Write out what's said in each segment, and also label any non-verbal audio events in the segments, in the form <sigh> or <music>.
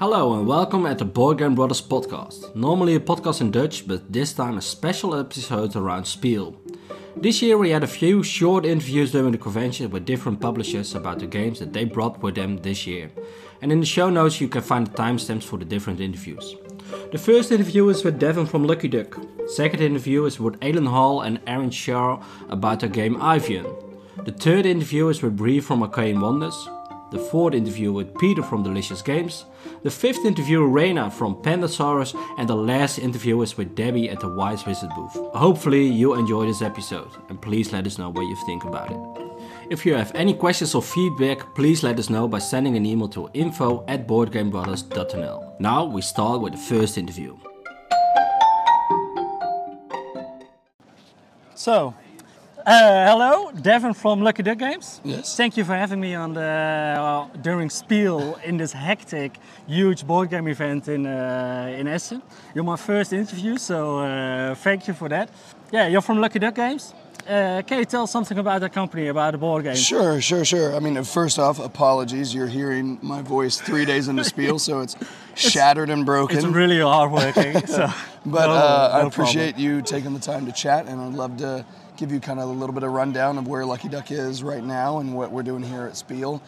Hello and welcome at the Board Game Brothers podcast. Normally a podcast in Dutch, but this time a special episode around Spiel. This year we had a few short interviews during the convention with different publishers about the games that they brought with them this year. And in the show notes you can find the timestamps for the different interviews. The first interview is with Devin from Lucky Duck. Second interview is with Alan Hall and Aaron Shaw about their game Ivion. The third interview is with Bree from Arcane Wonders. The fourth interview with Peter from Delicious Games. The fifth interview with Reina from Pandasaurus. And the last interview is with Debbie at the Wise Wizard booth. Hopefully you enjoy this episode and please let us know what you think about it. If you have any questions or feedback, please let us know by sending an email to info at boardgamebrothers.nl. Now we start with the first interview. So, uh, hello, Devin from Lucky Duck Games. Yes. Thank you for having me on the uh, during Spiel in this hectic, huge board game event in uh, in Essen. You're my first interview, so uh, thank you for that. Yeah, you're from Lucky Duck Games. Uh, can you tell something about the company, about the board game? Sure, sure, sure. I mean, first off, apologies. You're hearing my voice three days into Spiel, so it's <laughs> shattered and broken. It's really hard working. <laughs> so, but no- uh, I appreciate problem. you taking the time to chat, and I'd love to give you kind of a little bit of rundown of where Lucky Duck is right now and what we're doing here at Spiel.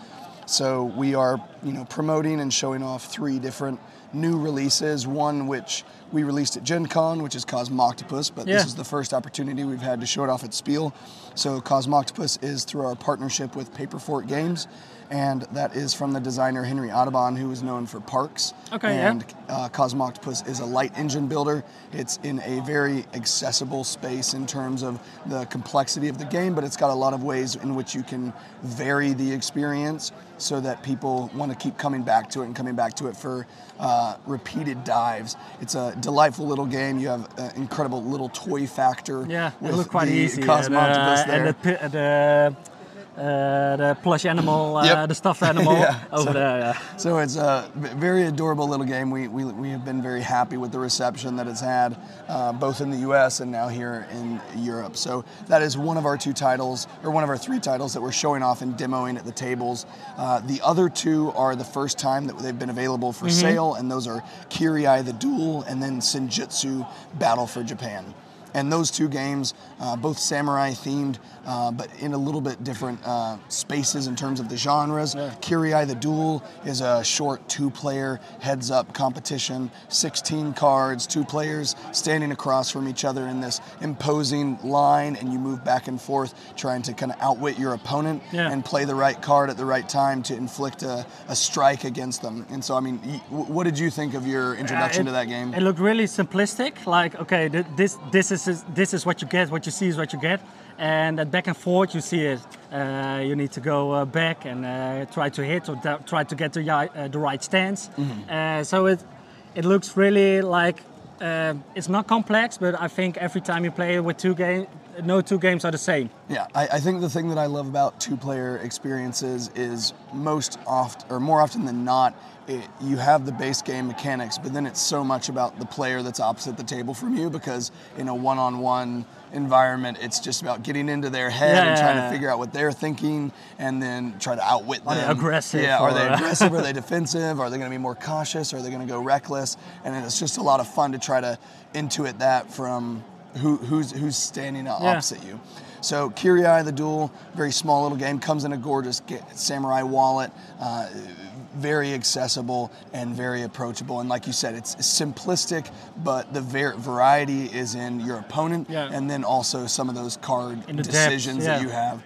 So we are, you know, promoting and showing off three different new releases. One which we released at Gen Con, which is Cosmoctopus, but Yeah. this is the first opportunity we've had to show it off at Spiel. So Cosmoctopus is through our partnership with Paperfort Games, and that is from the designer Henry Audubon, who is known for Parks. Okay, yeah. and uh, Cosmoctopus is a light engine builder. It's in a very accessible space in terms of the complexity of the game, but it's got a lot of ways in which you can vary the experience so that people want to keep coming back to it and coming back to it for uh, repeated dives. It's a delightful little game. You have an incredible little toy factor. Yeah, it looked quite easy. Cosmoctopus and, uh, there. and the, the, uh, the plush animal, uh, Yep. the stuffed animal <laughs> Yeah, over so- there. Yeah. So it's a very adorable little game. We, we, we have been very happy with the reception that it's had, uh, both in the US and now here in Europe. So that is one of our two titles, or one of our three titles that we're showing off and demoing at the tables. Uh, the other two are the first time that they've been available for sale, and those are Kirii the Duel and then Senjutsu Battle for Japan. And those two games, uh, both samurai themed, uh, but in a little bit different uh, spaces in terms of the genres. Kirii the Duel is a short two player heads up competition, 16 cards, two players standing across from each other in this imposing line, and you move back and forth trying to kind of outwit your opponent Yeah. and play the right card at the right time to inflict a, a strike against them. And so, I mean, what did you think of your introduction Uh, to that game? It looked really simplistic. Like, okay, th- this this is this is what you get. What you see is what you get. And that back and forth, you see it. Uh, you need to go uh, back and uh, try to hit or try to get the uh, the right stance. Mm-hmm. Uh, so it it looks really like uh, it's not complex, but I think every time you play it with two games, no two games are the same. Yeah, I, I think the thing that I love about two-player experiences is most oft, or more often than not, it, you have the base game mechanics, but then it's so much about the player that's opposite the table from you because in a one-on-one environment, it's just about getting into their head Yeah, and trying yeah, yeah. to figure out what they're thinking and then try to outwit Are them. they aggressive Yeah, are they aggressive? Are they <laughs> defensive? Are they going to be more cautious? Are they going to go reckless? And it's just a lot of fun to try to intuit that from who, who's who's standing opposite you. So Kirii the Duel, very small little game, comes in a gorgeous samurai wallet, uh, very accessible and very approachable. And like you said, it's simplistic, but the var- variety is in your opponent, Yeah. and then also some of those card the depth, decisions that you have.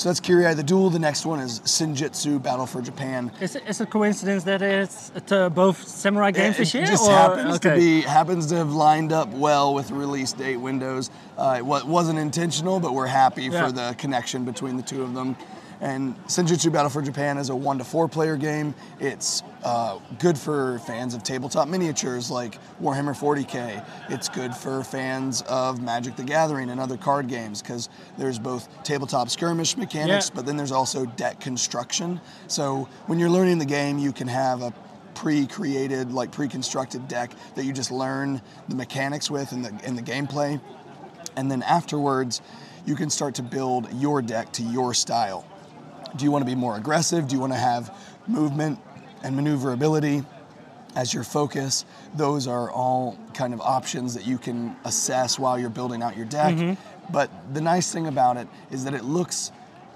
So that's Kirii the Duel. The next one is Senjutsu Battle for Japan. Is it, is it coincidence that it's uh, both samurai games it this year? just or- happens to okay. be happens to have lined up well with release date windows. Uh, it wasn't intentional, but we're happy Yeah. for the connection between the two of them. And Senjutsu Battle for Japan is a one to four player game. It's uh, good for fans of tabletop miniatures like Warhammer 40k. It's good for fans of Magic the Gathering and other card games because there's both tabletop skirmish mechanics, Yeah. but then there's also deck construction. So when you're learning the game, you can have a pre-created, like pre-constructed deck that you just learn the mechanics with and the in the gameplay, and then afterwards, you can start to build your deck to your style. Do you want to be more aggressive? Do you want to have movement and maneuverability? as your focus. Those are all kind of options that you can assess while you're building out your deck. Mm-hmm. But the nice thing about it is that it looks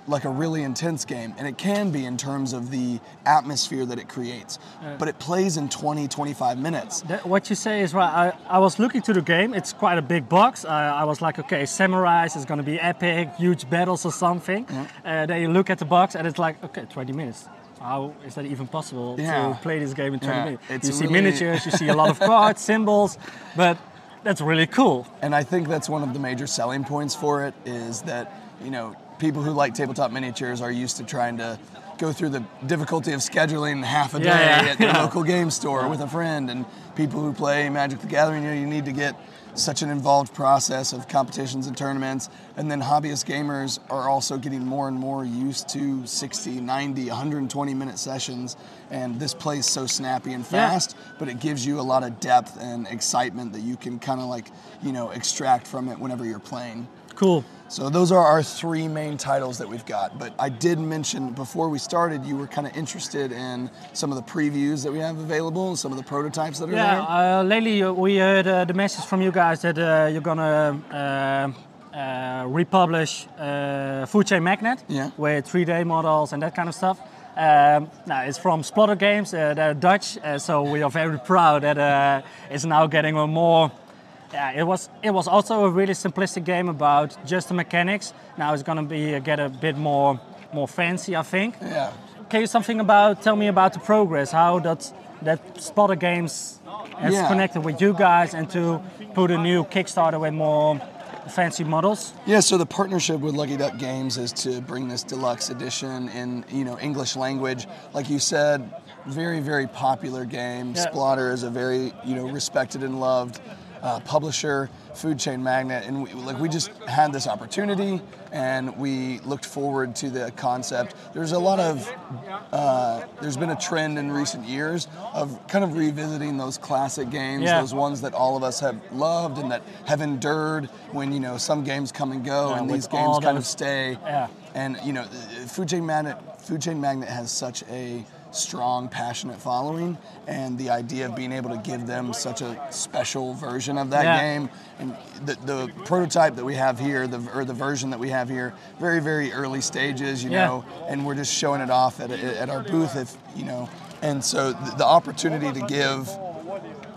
like a really intense game, and it can be in terms of the atmosphere that it creates. But it plays in 20, 25 minutes. That, what you say is right. I, I was looking to the game. It's quite a big box. I, I was like, okay, samurais is going to be epic, huge battles or something. Uh, then you look at the box and it's like, okay, 20 minutes. How is that even possible Yeah. to play this game in 20 Yeah, minutes? it's You see really- miniatures, you see a lot of <laughs> cards, symbols, but that's really cool. And I think that's one of the major selling points for it is that, you know, people who like tabletop miniatures are used to trying to go through the difficulty of scheduling half a day Yeah, yeah, at the yeah. <laughs> local game store with a friend and people who play Magic the Gathering, you know, you need to get such an involved process of competitions and tournaments. And then hobbyist gamers are also getting more and more used to 60, 90, 120 minute sessions. And this plays so snappy and Yeah. fast, but it gives you a lot of depth and excitement that you can kind of like, you know, extract from it whenever you're playing. Cool. So those are our three main titles that we've got. But I did mention before we started, you were kind of interested in some of the previews that we have available and some of the prototypes that are Yeah, there. uh, lately we heard uh, the message from you guys that uh, you're gonna uh, uh, republish uh, Food Chain Magnate Yeah. with 3D models and that kind of stuff. Um, now it's from Splotter Games. Uh, they're Dutch, uh, so we are very <laughs> proud that uh, it's now getting a more. Yeah, it was it was also a really simplistic game about just the mechanics. Now it's gonna be uh, get a bit more more fancy, I think. Yeah. Can you something about tell me about the progress? How that that Splotter Games has Yeah. connected with you guys and to put a new Kickstarter with more fancy models? Yeah, so the partnership with Lucky Duck Games is to bring this deluxe edition in, you know, English language. Like you said, very, very popular game. Yeah. Splotter is a very, you know, respected and loved uh, publisher, Food Chain Magnate, and we, like we just had this opportunity, and we looked forward to the concept. There's a lot of, uh, there's been a trend in recent years of kind of revisiting those classic games, Yeah. those ones that all of us have loved and that have endured when you know some games come and go Yeah, and these games all kind of stay. Yeah. And you know, uh, Food Chain Magnate, Food Chain Magnate has such a strong, passionate following, and the idea of being able to give them such a special version of that Yeah. game, and the, the prototype that we have here, the or the version that we have here, very very early stages, you Yeah. know, and we're just showing it off at, at our booth, if you know, and so the, the opportunity to give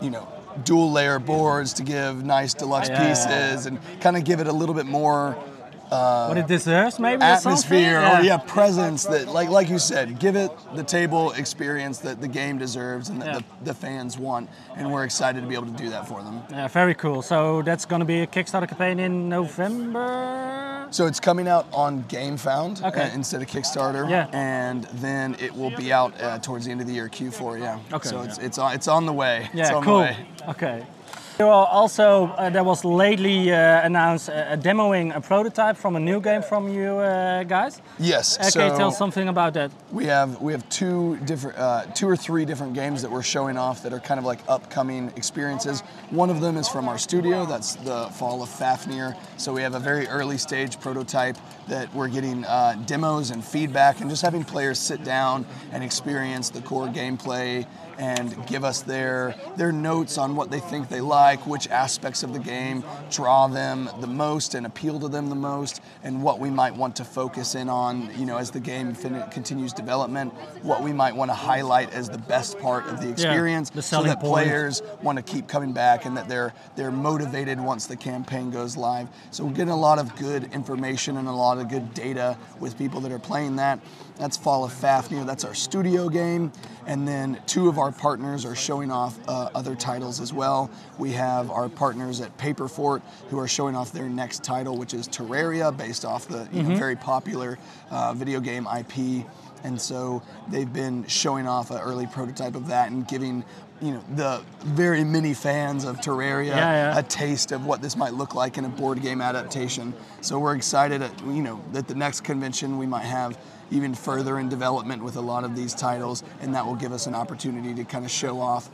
you know, dual layer boards to give nice deluxe Yeah, pieces and kind of give it a little bit more what it deserves, maybe or atmosphere or yeah, presence that like like you said, give it the table experience that the game deserves and that Yeah. the, the fans want. And we're excited to be able to do that for them. Yeah, very cool. So that's going to be a Kickstarter campaign in November. So it's coming out on GameFound Okay. uh, instead of Kickstarter, Yeah. and then it will be out uh, towards the end of the year, Q4. Yeah. Okay, So yeah. it's it's on it's on the way. it's Yeah, on cool. The way. Okay. You are also, uh, there was lately uh, announced a, a demoing a prototype from a new game from you uh, guys. Yes. Uh, so can you tell something about that? We have we have two different, uh, two or three different games that we're showing off that are kind of like upcoming experiences. One of them is from our studio. That's the Fall of Fafnir. So we have a very early stage prototype that we're getting uh, demos and feedback, and just having players sit down and experience the core gameplay and give us their their notes on what they think they like, which aspects of the game draw them the most and appeal to them the most, and what we might want to focus in on, you know, as the game fin- continues development, what we might want to highlight as the best part of the experience, the so that point. players want to keep coming back and that they're they're motivated once the campaign goes live. So we're getting a lot of good information and a lot of good data with people that are playing that. That's Fall of Fafnir. That's our studio game, and then two of our partners are showing off uh, other titles as well. We have our partners at Paperfort who are showing off their next title, which is Terraria, based off the you know, very popular uh, video game IP. And so they've been showing off an early prototype of that and giving, you know, the very many fans of Terraria Yeah, yeah. a taste of what this might look like in a board game adaptation. So we're excited, at, you know, that the next convention we might have even further in development with a lot of these titles, and that will give us an opportunity to kind of show off,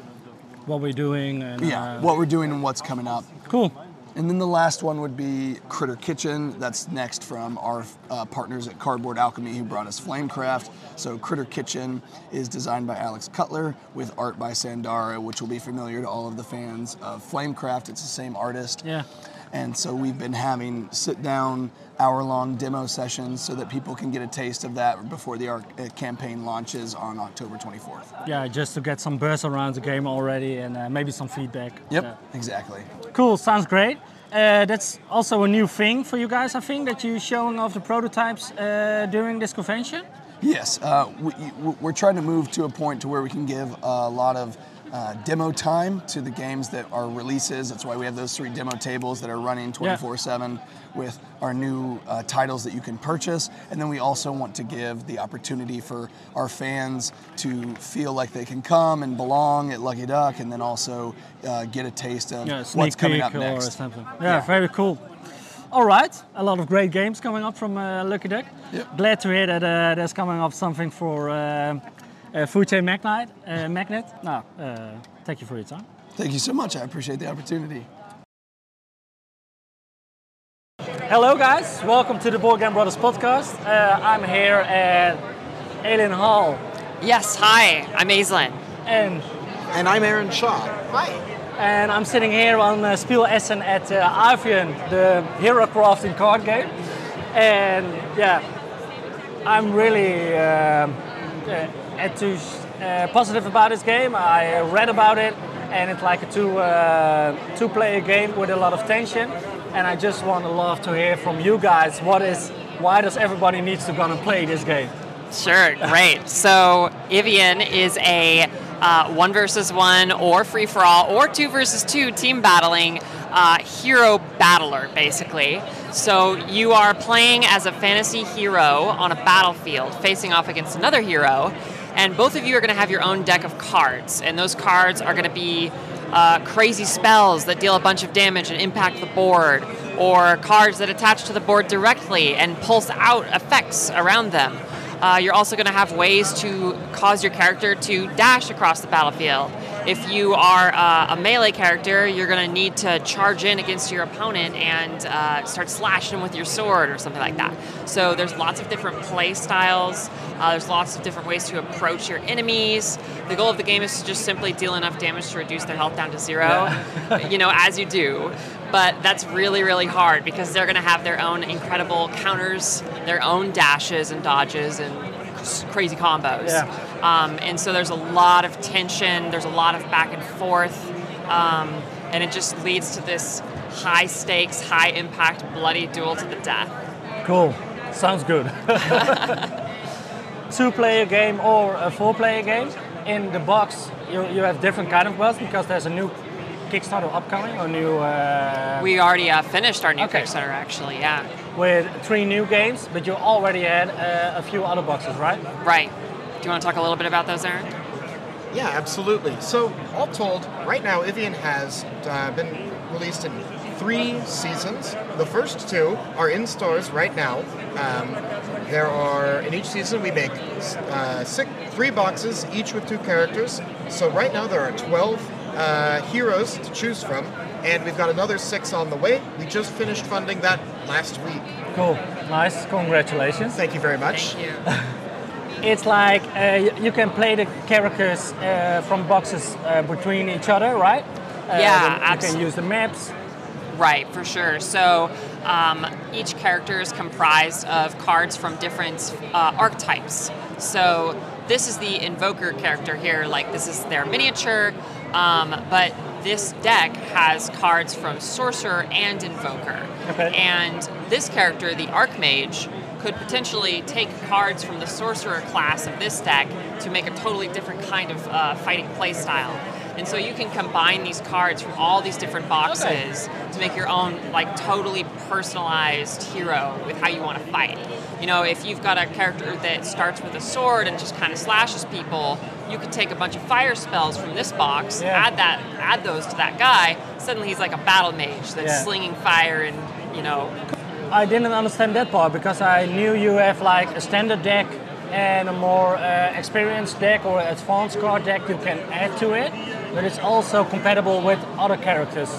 What we're doing? And, yeah, uh, what we're doing and what's coming up. Cool. And then the last one would be Critter Kitchen. That's next from our uh, partners at Cardboard Alchemy who brought us Flamecraft. So Critter Kitchen is designed by Alex Cutler with art by Sandara, which will be familiar to all of the fans of Flamecraft. It's the same artist. Yeah. And so we've been having sit down, hour long demo sessions so that people can get a taste of that before the arc, uh, campaign launches on October 24th. Yeah, just to get some buzz around the game already and uh, maybe some feedback. Yep, Yeah. exactly. Cool, sounds great. Uh, that's also a new thing for you guys, I think, that you're showing off the prototypes uh, during this convention. Yes, uh, we, we're trying to move to a point to where we can give a lot of uh, demo time to the games that are releases. That's why we have those three demo tables that are running 24/7 with our new uh, titles that you can purchase. And then we also want to give the opportunity for our fans to feel like they can come and belong at Lucky Duck, and then also uh, get a taste of Yeah, what's coming peek up or next. something. Yeah, very cool. All right, a lot of great games coming up from uh, Lucky Duck. Yep. Glad to hear that uh, there's coming up something for uh, uh, Food Chain Magnate. Uh, Magnate. No, uh, thank you for your time. Thank you so much. I appreciate the opportunity. Hello, guys. Welcome to the Board Game Brothers podcast. Uh, I'm here at Alien Hall, Yes, hi, I'm Aislinn. and And I'm Aaron Shaw. Hi. and I'm sitting here on uh, Spiel Essen at uh, Ivion, the hero crafting card game. And yeah, I'm really um, uh, enthus- uh, positive about this game. I read about it, and it's like a two uh, two player game with a lot of tension. And I just want to love to hear from you guys. What is why does everybody needs to go and play this game? Sure, <laughs> great. So Ivion is a uh, one versus one or free for all or two versus two team battling uh, hero battler, basically. So you are playing as a fantasy hero on a battlefield, facing off against another hero, and both of you are going to have your own deck of cards, and those cards are going to be uh, crazy spells that deal a bunch of damage and impact the board, or cards that attach to the board directly and pulse out effects around them. Uh, you're also going to have ways to cause your character to dash across the battlefield. If you are uh, a melee character, you're going to need to charge in against your opponent and uh, start slashing them with your sword or something like that. So there's lots of different play styles. Uh, there's lots of different ways to approach your enemies. The goal of the game is to just simply deal enough damage to reduce their health down to zero, <laughs> you know, as you do. But that's really, really hard because they're going to have their own incredible counters, their own dashes and dodges and crazy combos. Yeah. Um, and so there's a lot of tension, there's a lot of back and forth, um, and it just leads to this high stakes, high impact, bloody duel to the death. Cool. Sounds good. <laughs> Two player game or a four player game. In the box, you, you have different kind of builds because there's a new Kickstarter upcoming or new uh, We already uh, finished our new Okay. Kickstarter, actually, yeah. With three new games, but you already had uh, a few other boxes, right? Right. Do you want to talk a little bit about those, Aaron? Yeah, absolutely. So, all told, right now, Ivion has uh, been released in three seasons. The first two are in stores right now. Um, there are, in each season, we make uh, six, three boxes, each with two characters. So, right now, there are 12 uh, heroes to choose from, and we've got another six on the way. We just finished funding that last week. Cool. Nice. Congratulations. Thank you very much. Thank you. <laughs> It's like uh, you can play the characters uh, from boxes uh, between each other, right? Uh, Yeah, then You abso- can use the maps. Right, for sure. So um, each character is comprised of cards from different uh, archetypes. So this is the invoker character here, like this is their miniature, um, but this deck has cards from sorcerer and invoker. Okay. And this character, the archmage, could potentially take cards from the sorcerer class of this deck to make a totally different kind of uh, fighting play style. And so you can combine these cards from all these different boxes to make your own like totally personalized hero with how you want to fight. You know, if you've got a character that starts with a sword and just kind of slashes people, you could take a bunch of fire spells from this box, Yeah. add that, add those to that guy. Suddenly he's like a battle mage that's Yeah. slinging fire and you know I didn't understand that part because I knew you have like a standard deck and a more uh, experienced deck or advanced card deck you can add to it, but it's also compatible with other characters.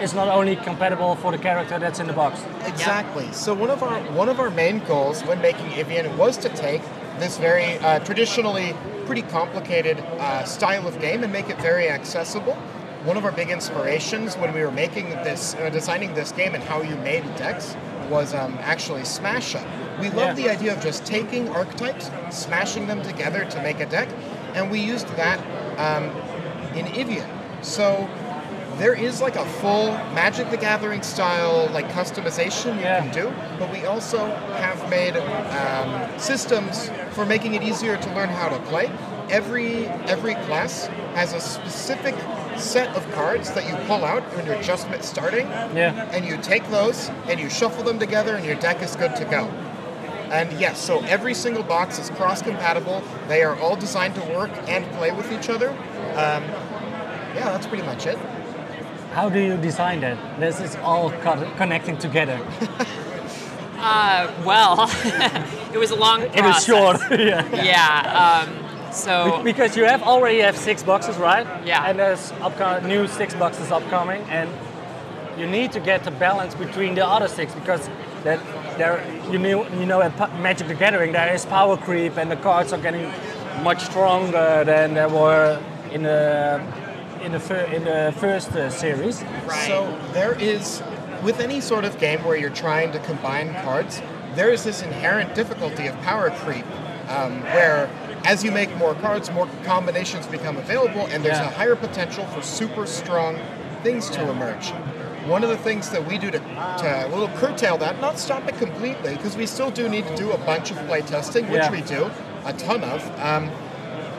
Is not only compatible for the character that's in the box. Exactly. So one of our one of our main goals when making Ivion was to take this very uh, traditionally pretty complicated uh, style of game and make it very accessible. One of our big inspirations when we were making this, uh, designing this game and how you made decks was um, actually Smash Up. We love Yeah. the idea of just taking archetypes, smashing them together to make a deck, and we used that um, in Ivion. So there is like a full Magic the Gathering style like customization you Yeah. can do, but we also have made um, systems for making it easier to learn how to play. Every every class has a specific set of cards that you pull out when you're just starting, Yeah. and you take those and you shuffle them together, and your deck is good to go. And yes, so every single box is cross-compatible. They are all designed to work and play with each other. Um, yeah, that's pretty much it. How do you design that? This is all co- connecting together. <laughs> Uh, well, <laughs> it was a long process. It is short. yeah. Yeah. Um, so Because you have already have six boxes, right? Yeah. And there's new six boxes upcoming, and you need to get the balance between the other six because that there you know you know at Magic the Gathering there is power creep and the cards are getting much stronger than they were in the in the fir- in the first uh, series. Right. So there is, with any sort of game where you're trying to combine cards, there is this inherent difficulty of power creep, um, where as you make more cards, more combinations become available, and there's Yeah. a higher potential for super strong things to emerge. One of the things that we do to, to a little curtail that, not stop it completely, because we still do need to do a bunch of play testing, which Yeah. we do, a ton of. Um,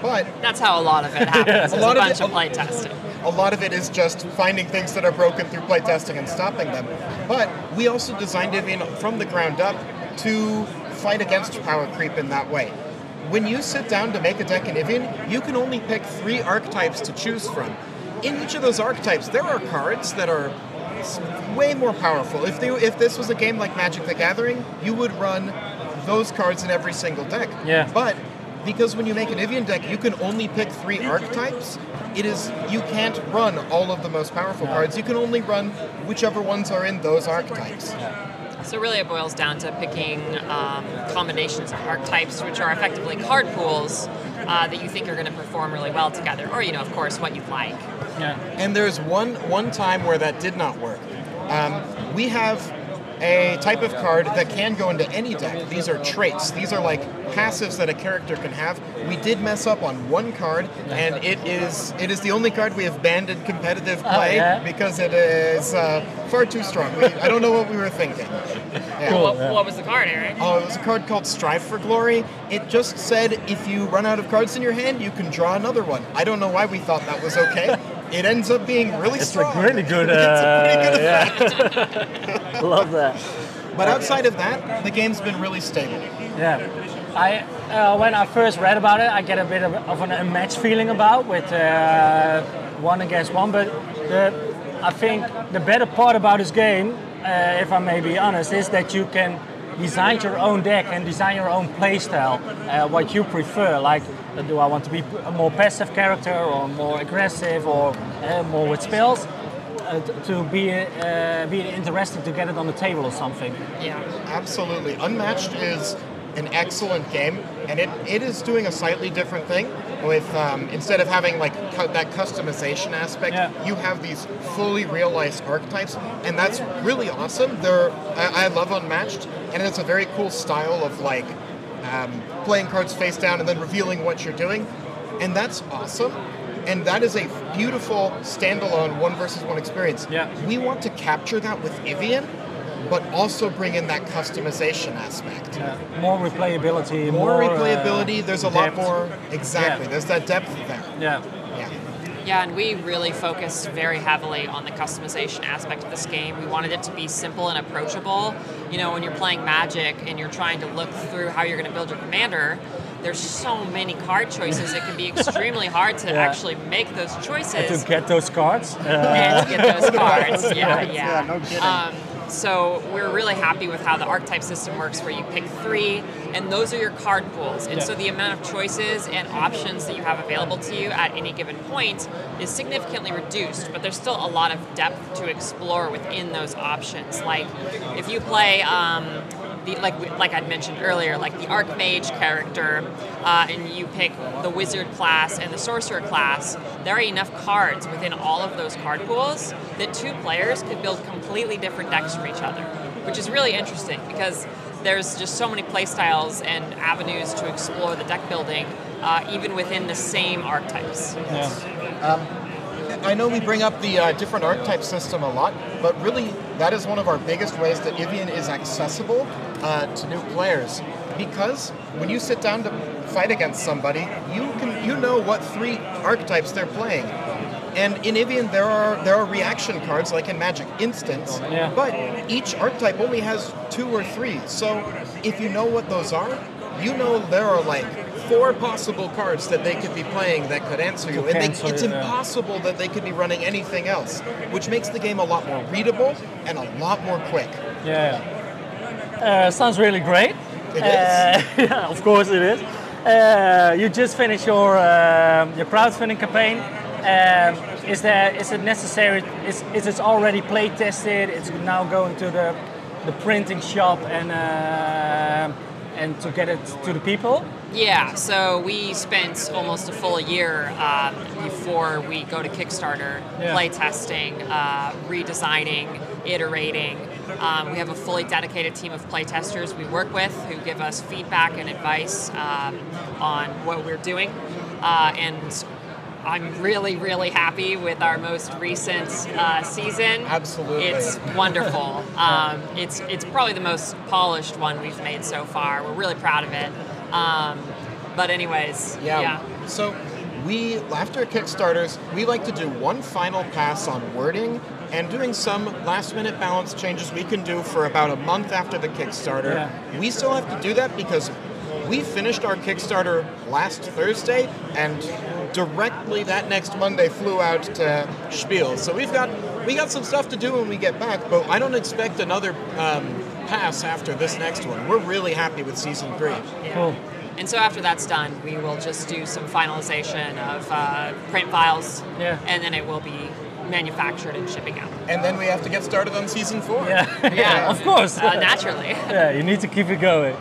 but that's how a lot of it <laughs> happens. A lot a of bunch it- of play testing. a lot of it is just finding things that are broken through playtesting and stopping them. But we also designed Ivion from the ground up to fight against power creep in that way. When you sit down to make a deck in Ivion, you can only pick three archetypes to choose from. In each of those archetypes, there are cards that are way more powerful. If they, if this was a game like Magic the Gathering, you would run those cards in every single deck. Yeah. But because when you make an Ivion deck, you can only pick three archetypes. It is you can't run all of the most powerful cards. You can only run whichever ones are in those archetypes. So really, it boils down to picking um, combinations of archetypes, which are effectively card pools uh, that you think are going to perform really well together, or you know, of course, what you like. Yeah. And there's one one time where that did not work. Um, we have a type of card that can go into any deck. These are traits. These are like passives that a character can have. We did mess up on one card, and it is it is the only card we have banned in competitive play yeah? because it is uh, far too strong. We, I don't know what we were thinking. Yeah. Cool. What, what was the card, Eric? Oh, it was a card called Strive for Glory. It just said if you run out of cards in your hand, you can draw another one. I don't know why we thought that was okay. It ends up being really It's strong. a really good. Uh, <laughs> it's a pretty good effect. yeah. <laughs> Love that. But outside of that, the game's been really stable. Yeah, I uh, when I first read about it, I get a bit of, of an unmatched feeling about with uh, one against one. But the, I think the better part about this game, uh, if I may be honest, is that you can design your own deck and design your own playstyle, uh, what you prefer. Like, uh, do I want to be a more passive character or more aggressive or uh, more with spells? Uh, to be uh, be interesting to get it on the table or something. Yeah. Absolutely. Unmatched is an excellent game, and it, it is doing a slightly different thing. With um, instead of having like cu- that customization aspect, Yeah. you have these fully realized archetypes, and that's really awesome. They're I, I love Unmatched, and it's a very cool style of like um, playing cards face down and then revealing what you're doing, and that's awesome. And that is a beautiful standalone one versus one experience. Yeah. We want to capture that with Ivion, but also bring in that customization aspect. Uh, more replayability, More, uh, replayability, there's a lot more. Exactly, Yeah. there's that depth there. Yeah, Yeah. Yeah, and we really focused very heavily on the customization aspect of this game. We wanted it to be simple and approachable. You know, when you're playing Magic and you're trying to look through how you're going to build your commander, there's so many card choices. It can be extremely <laughs> hard to Yeah. actually make those choices to get those cards. Uh, and to get those <laughs> cards. Yeah, yeah. no kidding. Um, so we're really happy with how the archetype system works, where you pick three, and those are your card pools. And Yeah. so the amount of choices and options that you have available to you at any given point is significantly reduced. But there's still a lot of depth to explore within those options. Like if you play. Um, the, like like I'd mentioned earlier, like the Archmage character, uh, and you pick the Wizard class and the Sorcerer class, there are enough cards within all of those card pools that two players could build completely different decks from each other, which is really interesting because there's just so many playstyles and avenues to explore the deck building, uh, even within the same archetypes. Yeah. I know we bring up the uh, different archetype system a lot, but really that is one of our biggest ways that Ivion is accessible uh, to new players. Because when you sit down to fight against somebody, you can you know what three archetypes they're playing. And in Ivion there are there are reaction cards like in Magic Instants, Yeah. but each archetype only has two or three. So if you know what those are, you know there are like four possible cards that they could be playing that could answer you. And they, it's impossible that they could be running anything else, which makes the game a lot more readable and a lot more quick. Yeah. Uh, sounds really great. It Uh, <laughs> yeah, of course it is. Uh, you just finished your um, your crowdfunding campaign. Um, is there is it necessary? Is, is it already play tested? It's now going to the the printing shop and uh, and to get it to the people. Yeah, so we spent almost a full year um, before we go to Kickstarter, Yeah. play testing, uh, redesigning, iterating. Um, we have a fully dedicated team of play testers we work with who give us feedback and advice um, on what we're doing. Uh, and I'm really, really happy with our most recent uh, season. Absolutely. It's wonderful. <laughs> um, it's it's probably the most polished one we've made so far. We're really proud of it. Um, but anyways, yeah. So we after Kickstarters, we like to do one final pass on wording and doing some last minute balance changes we can do for about a month after the Kickstarter. Yeah. We still have to do that because we finished our Kickstarter last Thursday and directly that next Monday flew out to Spiel. So we've got we got some stuff to do when we get back, but I don't expect another um, pass after this next one. We're really happy with season three. Cool. And so after that's done, we will just do some finalization of uh, print files, Yeah. and then it will be manufactured and shipping out. And then we have to get started on season four. Yeah, <laughs> Yeah. <laughs> of course. Uh, naturally. <laughs> yeah, you need to keep it going.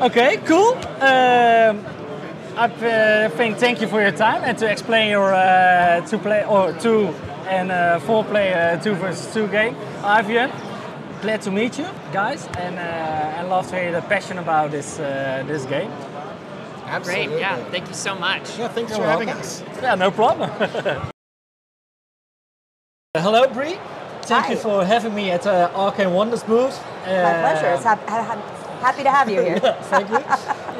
Okay, cool. Um, I uh, think thank you for your time and to explain your uh, two play or two and uh, four player two versus two game. Ivion, glad to meet you guys, and uh, I love to hear the passion about this uh, this game. Absolutely. Great. Yeah. Thank you so much. Yeah, thanks You're for having us. Yeah, no problem. <laughs> Hello, Bree. Thank you for having me at uh, Arcane Wonders booth. My pleasure. It's hap- ha- ha- happy to have you here. <laughs> Thank you.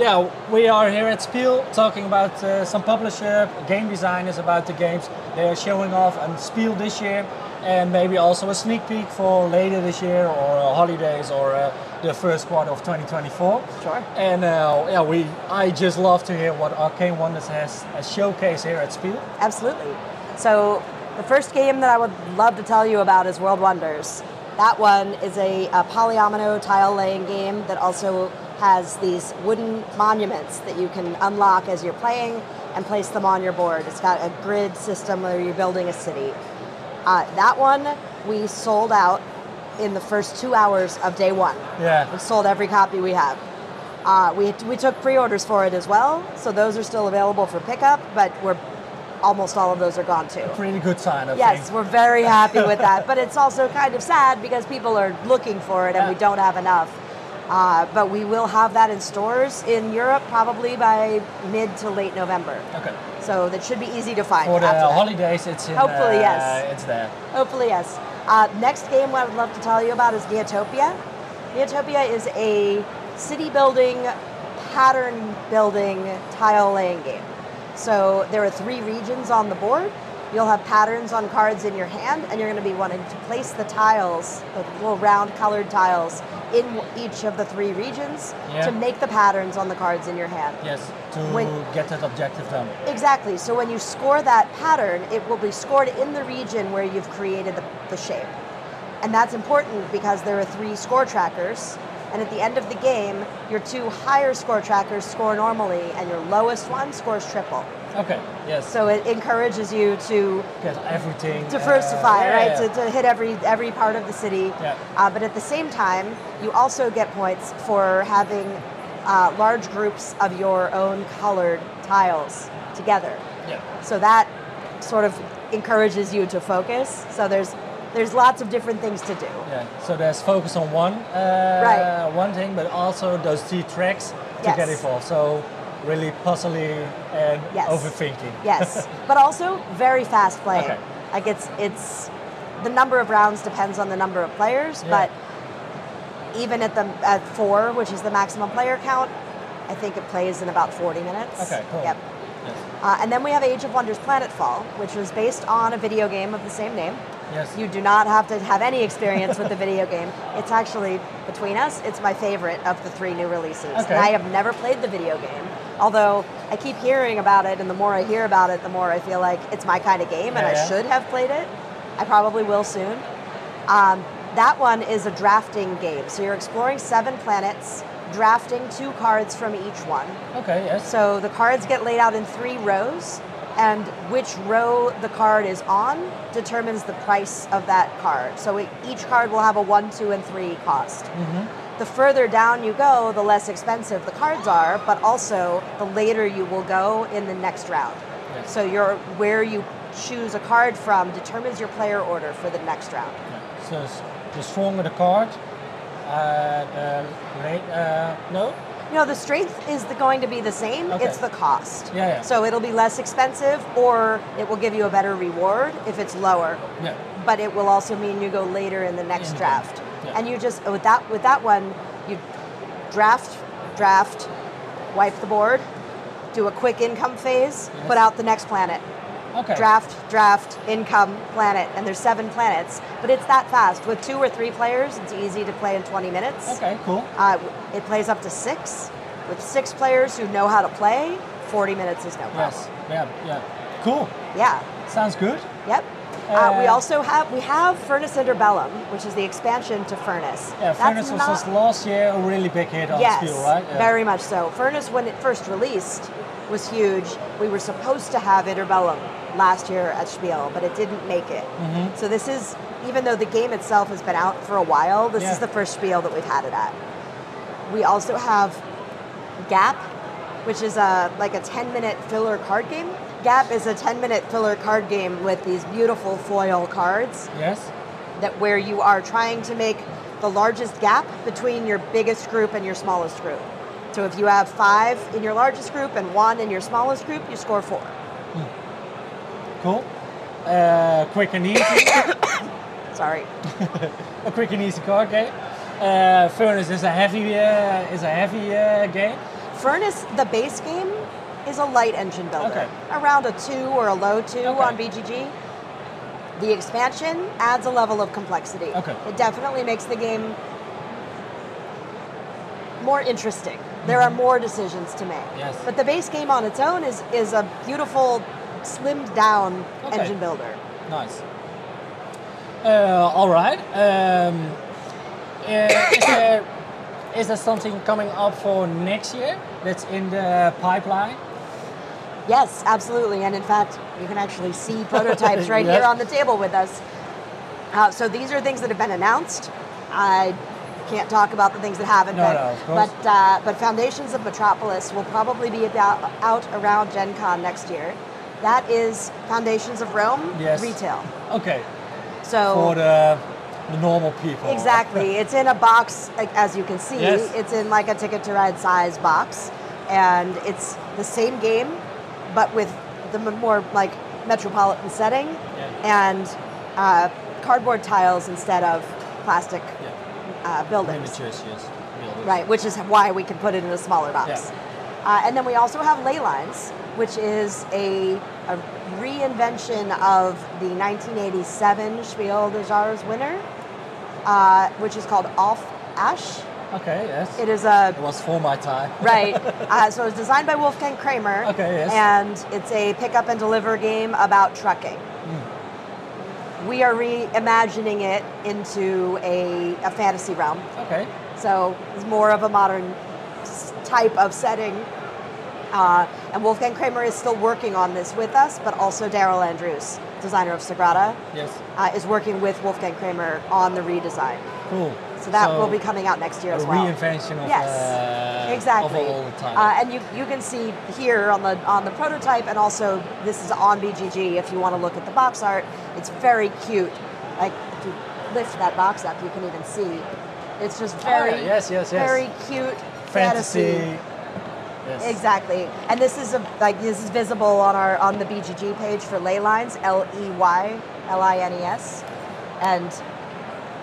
yeah, we are here at Spiel talking about uh, some publisher, game designers about the games they are showing off on Spiel this year, and maybe also a sneak peek for later this year or uh, holidays or uh, the first quarter of 2024. Sure. And uh, yeah, we I just love to hear what Arcane Wonders has a showcase here at Spiel. Absolutely. So, the first game that I would love to tell you about is World Wonders. That one is a, a polyomino tile laying game that also has these wooden monuments that you can unlock as you're playing and place them on your board. It's got a grid system where you're building a city. Uh, that one we sold out in the first two hours of day one. Yeah. We sold every copy we have. Uh, we, we took pre-orders for it as well, so those are still available for pickup, but we're almost all of those are gone too. Pretty good sign, I Yes, think. we're very happy with <laughs> that, but it's also kind of sad because people are looking for it and we don't have enough. Uh, but we will have that in stores in Europe probably by mid to late November. Okay. So that should be easy to find. For the holidays, it's in, Hopefully, uh, yes. It's there. Hopefully, yes. Uh, next game I would love to tell you about is Neotopia. Neotopia is a city building, pattern building, tile laying game. So there are three regions on the board. You'll have patterns on cards in your hand, and you're going to be wanting to place the tiles, the little round colored tiles, in each of the three regions Yeah. to make the patterns on the cards in your hand. Yes, to When- get that objective done. Exactly. So when you score that pattern, it will be scored in the region where you've created the, the shape. And that's important because there are three score trackers. And at the end of the game, your two higher score trackers score normally, and your lowest one scores triple. Okay. Yes. So it encourages you to get everything. diversify, uh, yeah, right? yeah. To, to hit every every part of the city. Yeah. Uh, but at the same time, you also get points for having uh, large groups of your own colored tiles together. yeah. So that sort of encourages you to focus. So there's there's lots of different things to do. Yeah. So there's focus on one. Uh, Right. One thing, but also those three tracks to Yes. get involved. So really puzzly and Yes. overthinking. Yes, <laughs> but also very fast playing. Okay. Like it's it's the number of rounds depends on the number of players, Yeah. but even at the at four, which is the maximum player count, I think it plays in about 40 minutes. Okay. Cool. Yep. Yes. Uh, and then we have Age of Wonders Planetfall, which was based on a video game of the same name. Yes. You do not have to have any experience with the video <laughs> game. It's actually, between us, it's my favorite of the three new releases. Okay. And I have never played the video game, although I keep hearing about it, and the more I hear about it, the more I feel like it's my kind of game, and Yeah, I yeah. should have played it. I probably will soon. Um, that one is a drafting game. So you're exploring seven planets, drafting two cards from each one. Okay. Yes. So the cards get laid out in three rows, and which row the card is on determines the price of that card. So it, each card will have a one, two, and three cost. The further down you go, the less expensive the cards are, but also the later you will go in the next round. Yes. So your where you choose a card from determines your player order for the next round. Yeah. So the stronger the card, uh, the rate. Uh, no. No, the strength is the, going to be the same. Okay. It's the cost. Yeah, yeah. So it'll be less expensive, or it will give you a better reward if it's lower. Yeah. But it will also mean you go later in the next the draft. Yeah. And you just with that with that one, you draft, draft, wipe the board, do a quick income phase, Yes. put out the next planet. Okay. Draft, draft, income, planet, and there's seven planets. But it's that fast. With two or three players, it's easy to play in 20 minutes. Okay. Cool. Uh, it plays up to six. With six players who know how to play, 40 minutes is no problem. Yes. Yeah. Yeah. Cool. Yeah. Sounds good. Yep. Uh, we Uh, also have we have Furnace Interbellum, which is the expansion to Furnace. Yeah. That's Furnace was not- just last year a really big hit on yes, Spiel, right? Yeah. very much so. Furnace, when it first released, was huge. We were supposed to have Interbellum last year at Spiel, but it didn't make it. Mm-hmm. So this is, even though the game itself has been out for a while, this Yeah. is the first Spiel that we've had it at. We also have Gap, which is a like a 10 minute filler card game. Gap is a 10 minute filler card game with these beautiful foil cards Yes. that where you are trying to make the largest gap between your biggest group and your smallest group. So if you have five in your largest group and one in your smallest group, you score four. Cool. Uh, quick and easy. <coughs> Sorry. <laughs> a quick and easy card game. Uh, Furnace is a heavy uh, is a heavy uh, game. Furnace, the base game, is a light engine builder. Okay. Around a two or a low two Okay. on BGG. The expansion adds a level of complexity. Okay. It definitely makes the game more interesting. There are more decisions to make. Yes. But the base game on its own is, is a beautiful, slimmed down Okay. engine builder. Nice. Uh, all right. Um, uh, is <coughs> there is there something coming up for next year that's in the pipeline? Yes, absolutely. And in fact, you can actually see prototypes <laughs> right Yes. here on the table with us. Uh, so these are things that have been announced. I can't talk about the things that haven't No, been. no, of course. But uh, but Foundations of Metropolis will probably be about out around Gen Con next year. That is Foundations of Rome Yes. retail. Okay. So For the the normal people. Exactly. <laughs> It's in a box, as you can see. Yes. It's in like a Ticket to Ride size box, and it's the same game, but with the more like metropolitan setting Yeah. and uh, cardboard tiles instead of plastic Yeah. uh, buildings. Right, which is why we can put it in a smaller box. Uh, and then we also have Ley Lines, which is a, a reinvention of the 1987 Spiel des Jahres winner, uh, which is called Auf Achse. Okay. Yes. It is a It was for my time. <laughs> right. Uh, so was designed by Wolfgang Kramer. Okay, yes. And it's a pick up and deliver game about trucking. we are reimagining it into a, a fantasy realm. Okay. So it's more of a modern type of setting. Uh, and Wolfgang Kramer is still working on this with us, but also Daryl Andrews, designer of Sagrada, Yes. uh, is working with Wolfgang Kramer on the redesign. Cool. So that will be coming out next year as well. reinvention of, yes, uh, exactly. of all the time. Uh, and you, you can see here on the on the prototype, and also this is on BGG. If you want to look at the box art, it's very cute. Like if you lift that box up, you can even see. It's just very Oh. Yes, yes, yes. very cute fantasy. Yes. Exactly, and this is a, like this is visible on our on the BGG page for ley lines, L E Y L I N E S, and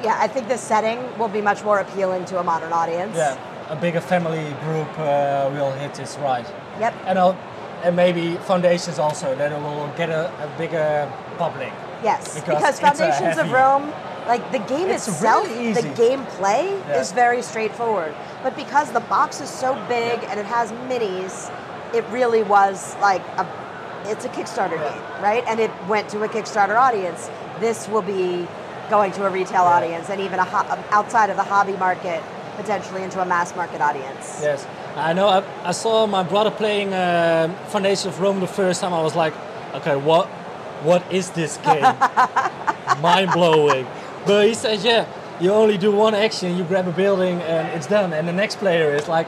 yeah, I think this setting will be much more appealing to a modern audience. Yeah, a bigger family group uh, will hit this right. Yep. And, I'll, and maybe foundations also that it will get a, a bigger public. Yes, Because because, Foundations of Rome, like the game It's itself, really the gameplay Yeah. is very straightforward. But because the box is so big and it has minis, it really was like a it's a Kickstarter Yeah. game, right? And it went to a Kickstarter audience. This will be going to a retail Yeah. audience and even a ho- outside of the hobby market, potentially into a mass market audience. Yes, I know. I, I saw my brother playing uh, Foundation of Rome the first time. I was like, okay, what, what is this game? <laughs> Mind blowing. But he says, yeah, you only do one action, you grab a building, and it's done. And the next player is like,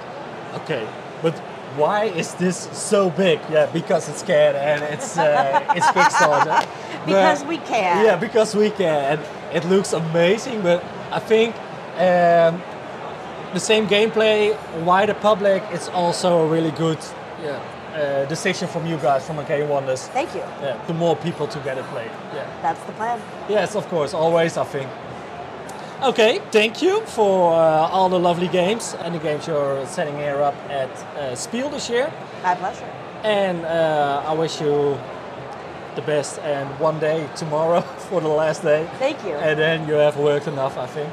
okay, but why is this so big? Yeah, because it's scared and it's uh, it's <laughs> Kickstarter. Because But- we can. Yeah, because we can. And it looks amazing, but I think. Um, the same gameplay, wider public, it's also a really good yeah, uh, decision from you guys, from Arcane Wonders. Thank you. Yeah, to more people to get it played. Yeah. That's the plan. Yes, of course, always, I think. Okay, thank you for uh, all the lovely games and the games you're setting here up at uh, Spiel this year. My pleasure. And uh, I wish you the best and one day tomorrow <laughs> for the last day. Thank you. And then you have worked enough, I think.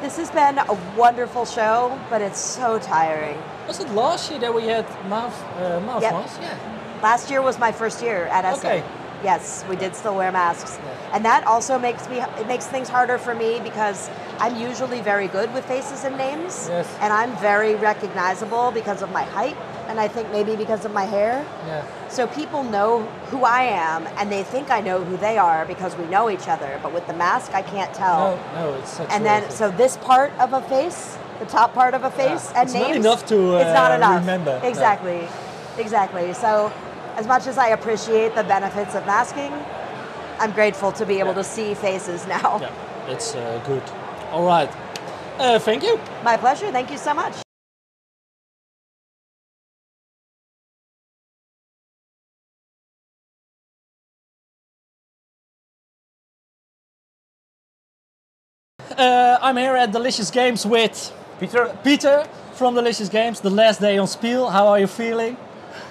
This has been a wonderful show, but it's so tiring. Was it last year that we had mouth, uh, mouth Yep. masks? Yeah. Last year was my first year at Essen. Okay. Yes, we did still wear masks, Yeah. and that also makes me it makes things harder for me because I'm usually very good with faces and names, Yes. and I'm very recognizable because of my height, and I think maybe because of my hair. Yeah. So people know who I am, and they think I know who they are because we know each other. But with the mask, I can't tell. No, no, it's such and then so this part of a face, the top part of a face, Yeah. and It's not enough to, it's not uh, enough. remember. No. Exactly, exactly. So, as much as I appreciate the benefits of masking, I'm grateful to be able Yeah. to see faces now. Yeah, it's uh, good. All right. Uh, thank you. My pleasure. Thank you so much. Uh, I'm here at Delicious Games with Peter, Peter from Delicious Games. The last day on Spiel. How are you feeling?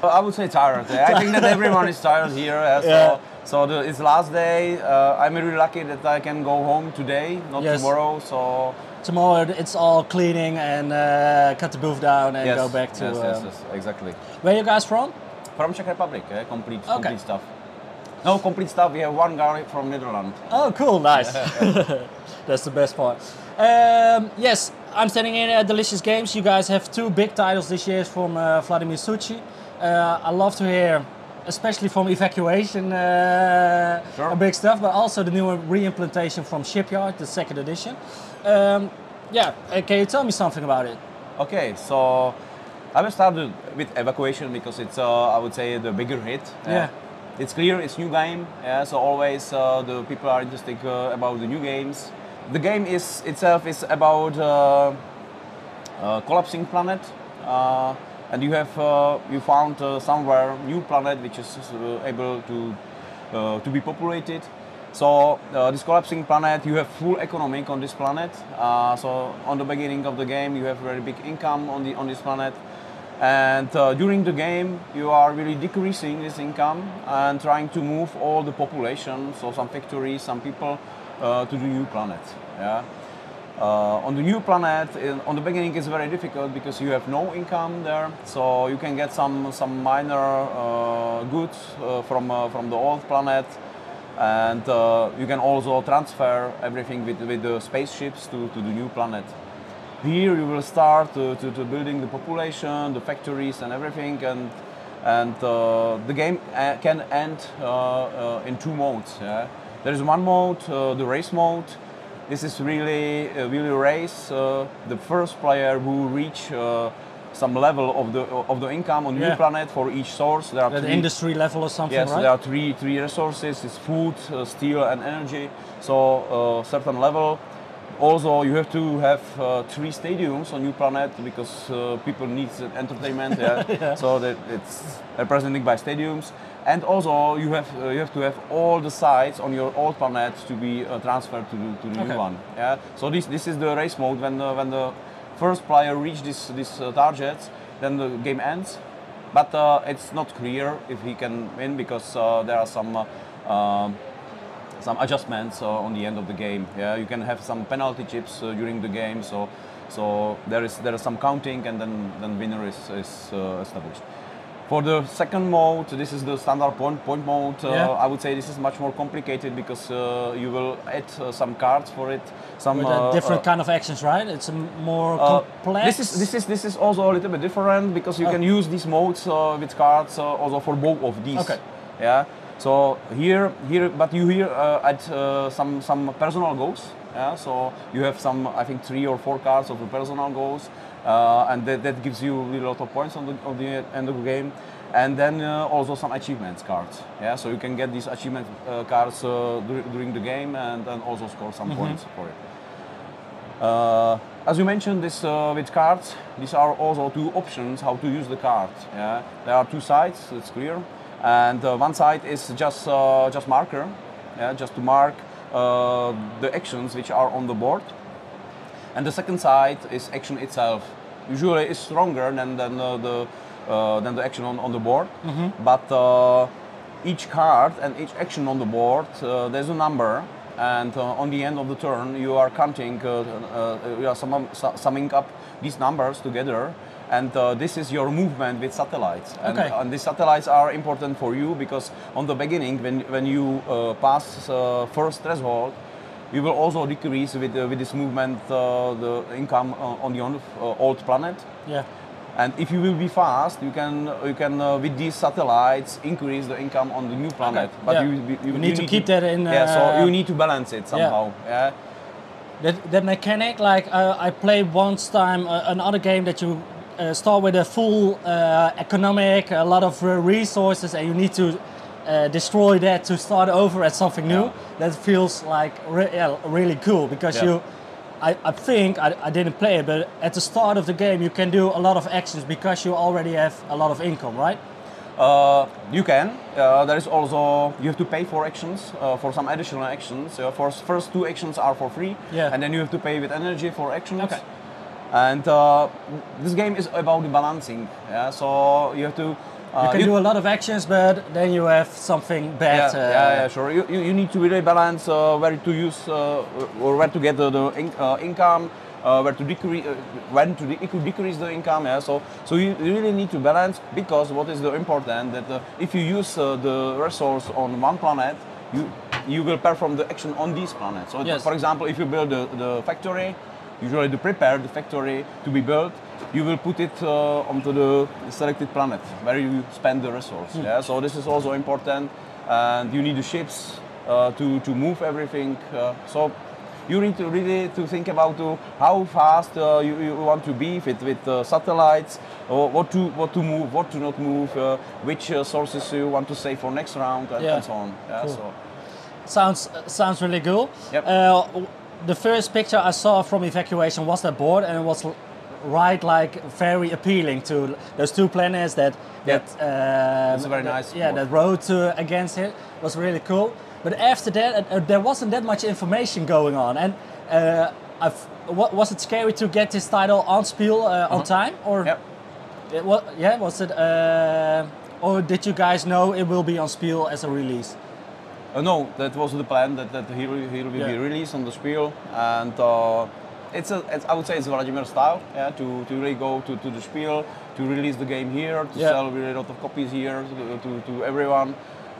uh, I would say tired. I think that everyone is tired here. uh, so Yeah. so the, it's last day. Uh, I'm really lucky that I can go home today, not Yes. tomorrow. So Tomorrow it's all cleaning and uh, cut the booth down and yes, go back to. yes, yes, yes, exactly. Where you guys from? From Czech Republic, uh, complete, Okay. complete stuff. No complete stuff. We have one guy from Netherlands. Oh, cool, nice. <laughs> <laughs> That's the best part. Um, yes, I'm standing in at Delicious Games. You guys have two big titles this year from uh, Vladimir Suchý. Uh, I love to hear, especially from Evacuation, uh, Sure. big stuff, but also the new re-implementation from Shipyard, the second edition. Um, yeah, uh, can you tell me something about it? Okay, so I will start with- evacuation because it's uh, I would say the bigger hit. Yeah. It's clear it's new game. Yeah, so always uh, the people are interested uh, about the new games. The game is itself is about uh, uh, collapsing planet, uh, and you have uh, you found somewhere new planet which is able to to be populated. So this collapsing planet, you have full economic on this planet. So on the beginning of the game, you have very big income on the on this planet, and uh, during the game, you are really decreasing this income and trying to move all the population, so some factories, some people, uh, to the new planet. Yeah. Uh, on the new planet, in, on the beginning, it's very difficult because you have no income there, so you can get some some minor uh, goods uh, from uh, from the old planet, and you can also transfer everything with, with the spaceships to, to the new planet. Here you will start uh, to, to building the population, the factories, and everything, and and uh, the game can end uh, uh, in two modes. Yeah? There is one mode, uh, the race mode. This is really uh, really race. Uh, the first player who reach uh, some level of the of the income on Yeah. new planet for each source. There are At three- industry level or something, Yes, right? there are three three resources: it's food, uh, steel, and energy. So uh, certain level. Also, you have to have uh, three stadiums on new planet because uh, people need entertainment. <laughs> Yeah. So that it's represented by stadiums. And also, you have uh, you have to have all the sites on your old planet to be uh, transferred to the, to the Okay. new one. Yeah. So this this is the race mode when the, when the first player reach this this uh, targets, then the game ends but uh, it's not clear if he can win because uh, there are some some adjustments uh, on the end of the game. Yeah, you can have some penalty chips uh, during the game, so so there is there is some counting, and then then winner is is uh, established. For the second mode, this is the standard point point mode. Uh, Yeah. I would say this is much more complicated because uh, you will add uh, some cards for it. Some With a different kind of actions, right? It's more complex. This is this is this is also a little bit different because you Oh. can use these modes uh, with cards uh, also for both of these. Okay. Yeah. So here here but you here uh, add uh, some some personal goals. Yeah. So you have some I think three or four cards of the personal goals, uh, and that, that gives you a lot of points on the on the end of the game. And then uh, also some achievements cards. Yeah. So you can get these achievement uh, cards uh, dur- during the game and, then also score some points for it. Uh, as you mentioned, this uh, with cards, these are also two options how to use the card. Yeah, there are two sides. It's clear, and uh, one side is just uh, just marker, yeah, just to mark uh, the actions which are on the board, and the second side is action itself. Usually, is stronger than than uh, the uh, than the action on, on the board, but uh, each card and each action on the board uh, there's a number. And uh, on the end of the turn you are counting uh, uh, you are sum, summing up these numbers together and uh, this is your movement with satellites and, Okay. and these satellites are important for you because on the beginning when, when you uh, pass uh, first threshold you will also decrease with, uh, with this movement uh, the income uh, on the uh, old planet yeah. and if you will be fast, you can you can uh, with these satellites increase the income on the new planet. But yeah. you, you, You need to keep that in, Yeah, uh, so you need to balance it somehow. Yeah. That, that mechanic, like uh, I played once time uh, another game that you uh, start with a full uh, economic, a lot of resources, and you need to uh, destroy that to start over at something new. Yeah. That feels like re- yeah, really cool because Yeah. you. I, I think I, I didn't play it, but at the start of the game you can do a lot of actions because you already have a lot of income, right? Uh, you can. Uh, there is also you have to pay for actions uh, for some additional actions. Uh, for first two actions are for free, Yeah. and then you have to pay with energy for actions. Okay. And uh, this game is about the balancing. Yeah, so you have to. Uh, You can do a lot of actions, but then you have something bad. yeah, uh, yeah, yeah, sure. You, you, you need to really balance uh, where to use uh, or where to get the, the in, uh, income, uh, where to decrease, uh, when to de- decrease the income. Yeah, so so you really need to balance because what is the important that uh, if you use uh, the resource on one planet, you you will perform the action on these planets. So, Yes. for example, if you build the, the factory, usually to prepare the factory to be built, you will put it uh, onto the selected planet where you spend the resource. Yeah, so this is also important, and you need the ships uh, to to move everything. Uh, so you need to really to think about uh, how fast uh, you, you want to be with with uh, satellites, or what to what to move, what to not move, uh, which uh, sources you want to save for next round, and, Yeah. and so on. Yeah, Cool. so. Sounds sounds really cool. Yep. Uh, the first picture I saw from evacuation was that board, and it was right like very appealing to those two planets that Yep. that um, very that- nice yeah that road to against it was really cool. But after that, uh, uh, there wasn't that much information going on, and uh, I've, was it scary to get this title on Spiel uh, on time or? Yep. It yeah, was it? Uh, or did you guys know it will be on Spiel as a release? Uh, no, that was the plan that, that he, will- he will be released on the Spiel, and uh, it's a it's, I would say it's Vladimir style, yeah, to, to really go to, to the Spiel, to release the game here, to Yeah. sell really a lot of copies here to, to, to everyone,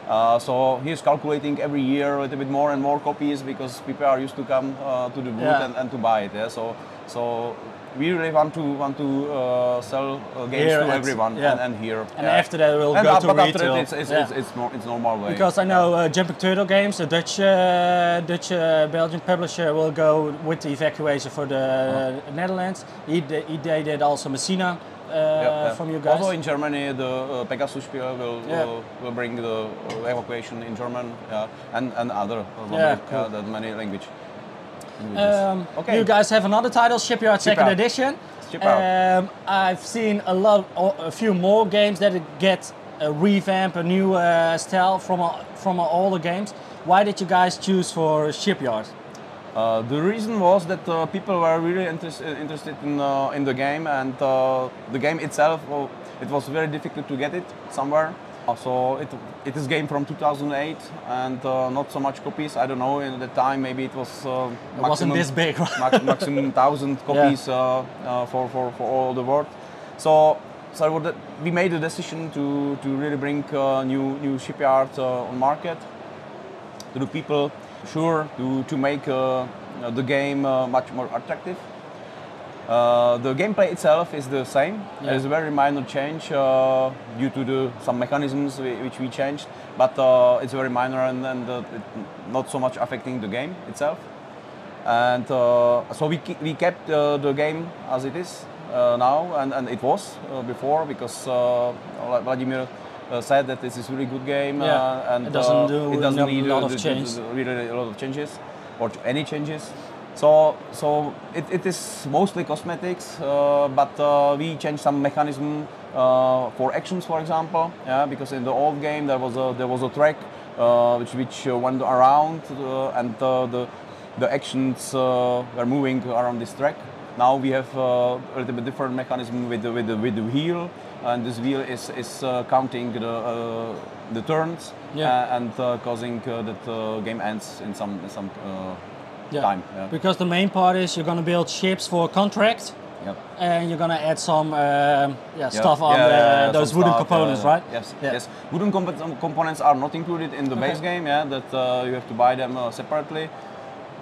Uh, so he's calculating every year a little bit more and more copies because people are used to come uh, to the booth Yeah. and, and to buy it. Yeah? So so we really want to want to uh, sell uh, games Here to everyone yeah. and, and here. And yeah. after that, we'll and go up- to but after retail. that, it's it's, Yeah. it's, it's, nor- it's normal way. Because I know uh, Jumping Turtle Games, a Dutch uh, Dutch uh, Belgian publisher, will go with the evacuation for the uh, Netherlands. He, he they did also Messina uh, from you guys. Also in Germany, the uh, Pegasus Spiel will, will, will bring the evacuation in German yeah, and, and other uh, cool. that many language. Um, okay. You guys have another title, Shipyard, Second. Edition. Um, I've seen a lot, a few more games that get a revamp, a new uh, style from a, from a older games. Why did you guys choose for Shipyard? Uh, the reason was that uh, people were really interest, uh, interested in, uh, in the game and uh, the game itself, well, it was very difficult to get it somewhere. Uh, so it, it is game from 2008 and uh, not so much copies. I don't know, in the time maybe it was uh, It wasn't this big, right? max, maximum <laughs> thousand copies uh, uh, for, for, for all the world. So, so we made a decision to, to really bring uh, new new shipyard uh, on market to the people, sure to, to make uh, the game uh, much more attractive. Uh, the gameplay itself is the same. Yeah. There's a very minor change uh, due to the, some mechanisms whi- which we changed, but uh, it's very minor and, and uh, it, not so much affecting the game itself. And uh, so we, we kept uh, the game as it is uh, now, and, and it was uh, before because uh, Vladimir uh, said that this is a really good game, Yeah, uh, and it doesn't do it doesn't a need lot uh, of the- the- change. the- really a lot of changes or any changes. So, so it, it is mostly cosmetics, uh, but uh, we changed some mechanism uh, for actions, for example. Yeah, because in the old game there was a there was a track uh, which which uh, went around, uh, and uh, the the actions uh, were moving around this track. Now we have uh, a little bit different mechanism with the with the with the wheel, and this wheel is is uh, counting the uh, the turns Yeah. and uh, causing uh, that uh, game ends in some in some uh, time. Yeah. Because the main part is you're gonna build ships for contract, Yep. and you're gonna add some um, yeah, Yeah. stuff on Yeah, the, yeah, yeah, those wooden stuff, components, yeah, right? Yes, Yeah. yes. Wooden um, components are not included in the base game. Yeah, that uh, you have to buy them uh, separately.